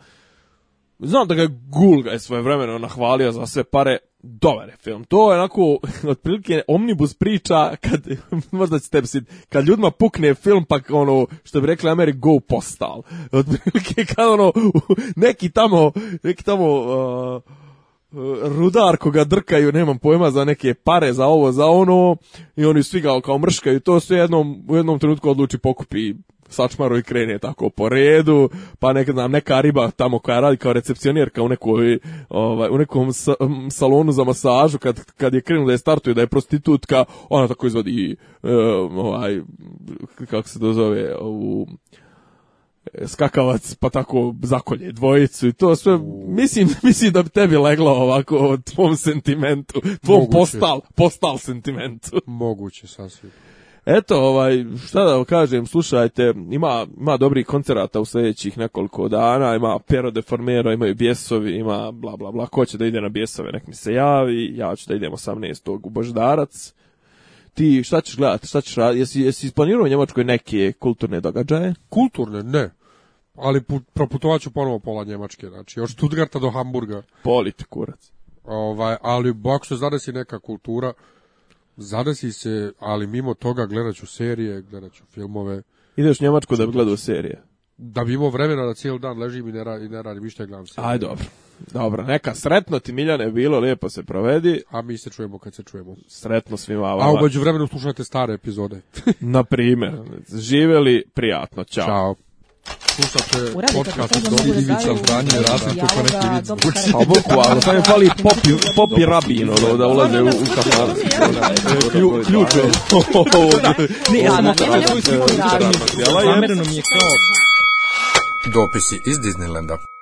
Znam da ga je Gul je svoje vremeno nahvalio za sve pare. Dobar je film. To je onako, otprilike, omnibus priča kad, možda će tebi kad ljudima pukne film, pa ono, što bi rekli Ameri, go postal. Otprilike kad ono, neki tamo, neki tamo, uh, uh, rudar koga drkaju, nemam pojma za neke pare, za ovo, za ono i oni svi ga kao mrškaju, to sve jednom, u jednom trenutku odluči pokupi sačmaro i krene tako po redu, pa nek znam neka riba tamo koja radi kao recepcionirka u nekoj ovaj u nekom sa, salonu za masažu kad, kad je krenula da je startuje da je prostitutka, ona tako izvodi, uh, ovaj kako se to zove u e, skakavac pa tako zakolje dvojicu i to sve mislim mislim da bi tebi leglo ovako tvom sentimentu tvom Moguće. postal postal sentimentu moguće sasvim Eto, ovaj, šta da kažem, slušajte, ima, ima dobrih koncerata u sljedećih nekoliko dana, ima Pero de Formero, imaju Bjesovi, ima bla bla bla, ko će da ide na Bjesove, nek mi se javi, ja ću da idem 18. u Boždarac. Ti šta ćeš gledati, šta ćeš raditi, jesi, jesi isplanirao u Njemačkoj neke kulturne događaje? Kulturne, ne. Ali put, proputovat ću ponovo pola Njemačke, znači, od Stuttgarta do Hamburga. Politi, kurac. Ovaj, ali, bak se zna neka kultura, zadesi se, ali mimo toga gledaću serije, gledaću filmove. Ideš Njemačku da bi gledao serije? Da bi imao vremena da cijeli dan ležim i ne, ra i ne radim ništa gledam serije. Aj, dobro. Dobro, neka sretno ti Miljane bilo, lijepo se provedi. A mi se čujemo kad se čujemo. Sretno svima vama. A umeđu vremenu slušajte stare epizode. Na primjer, živeli prijatno. Ćao. Ćao slušate podcast od Ivica Franje, Rasim kako neki vic. Pa boku, ali sam je fali popi, popi rabin, ono, da ulaze u, u kafar. Ključ je. Ne, ja sam otvara koji se Ja materijala. Zamereno mi je kao... Dopisi iz Disneylanda.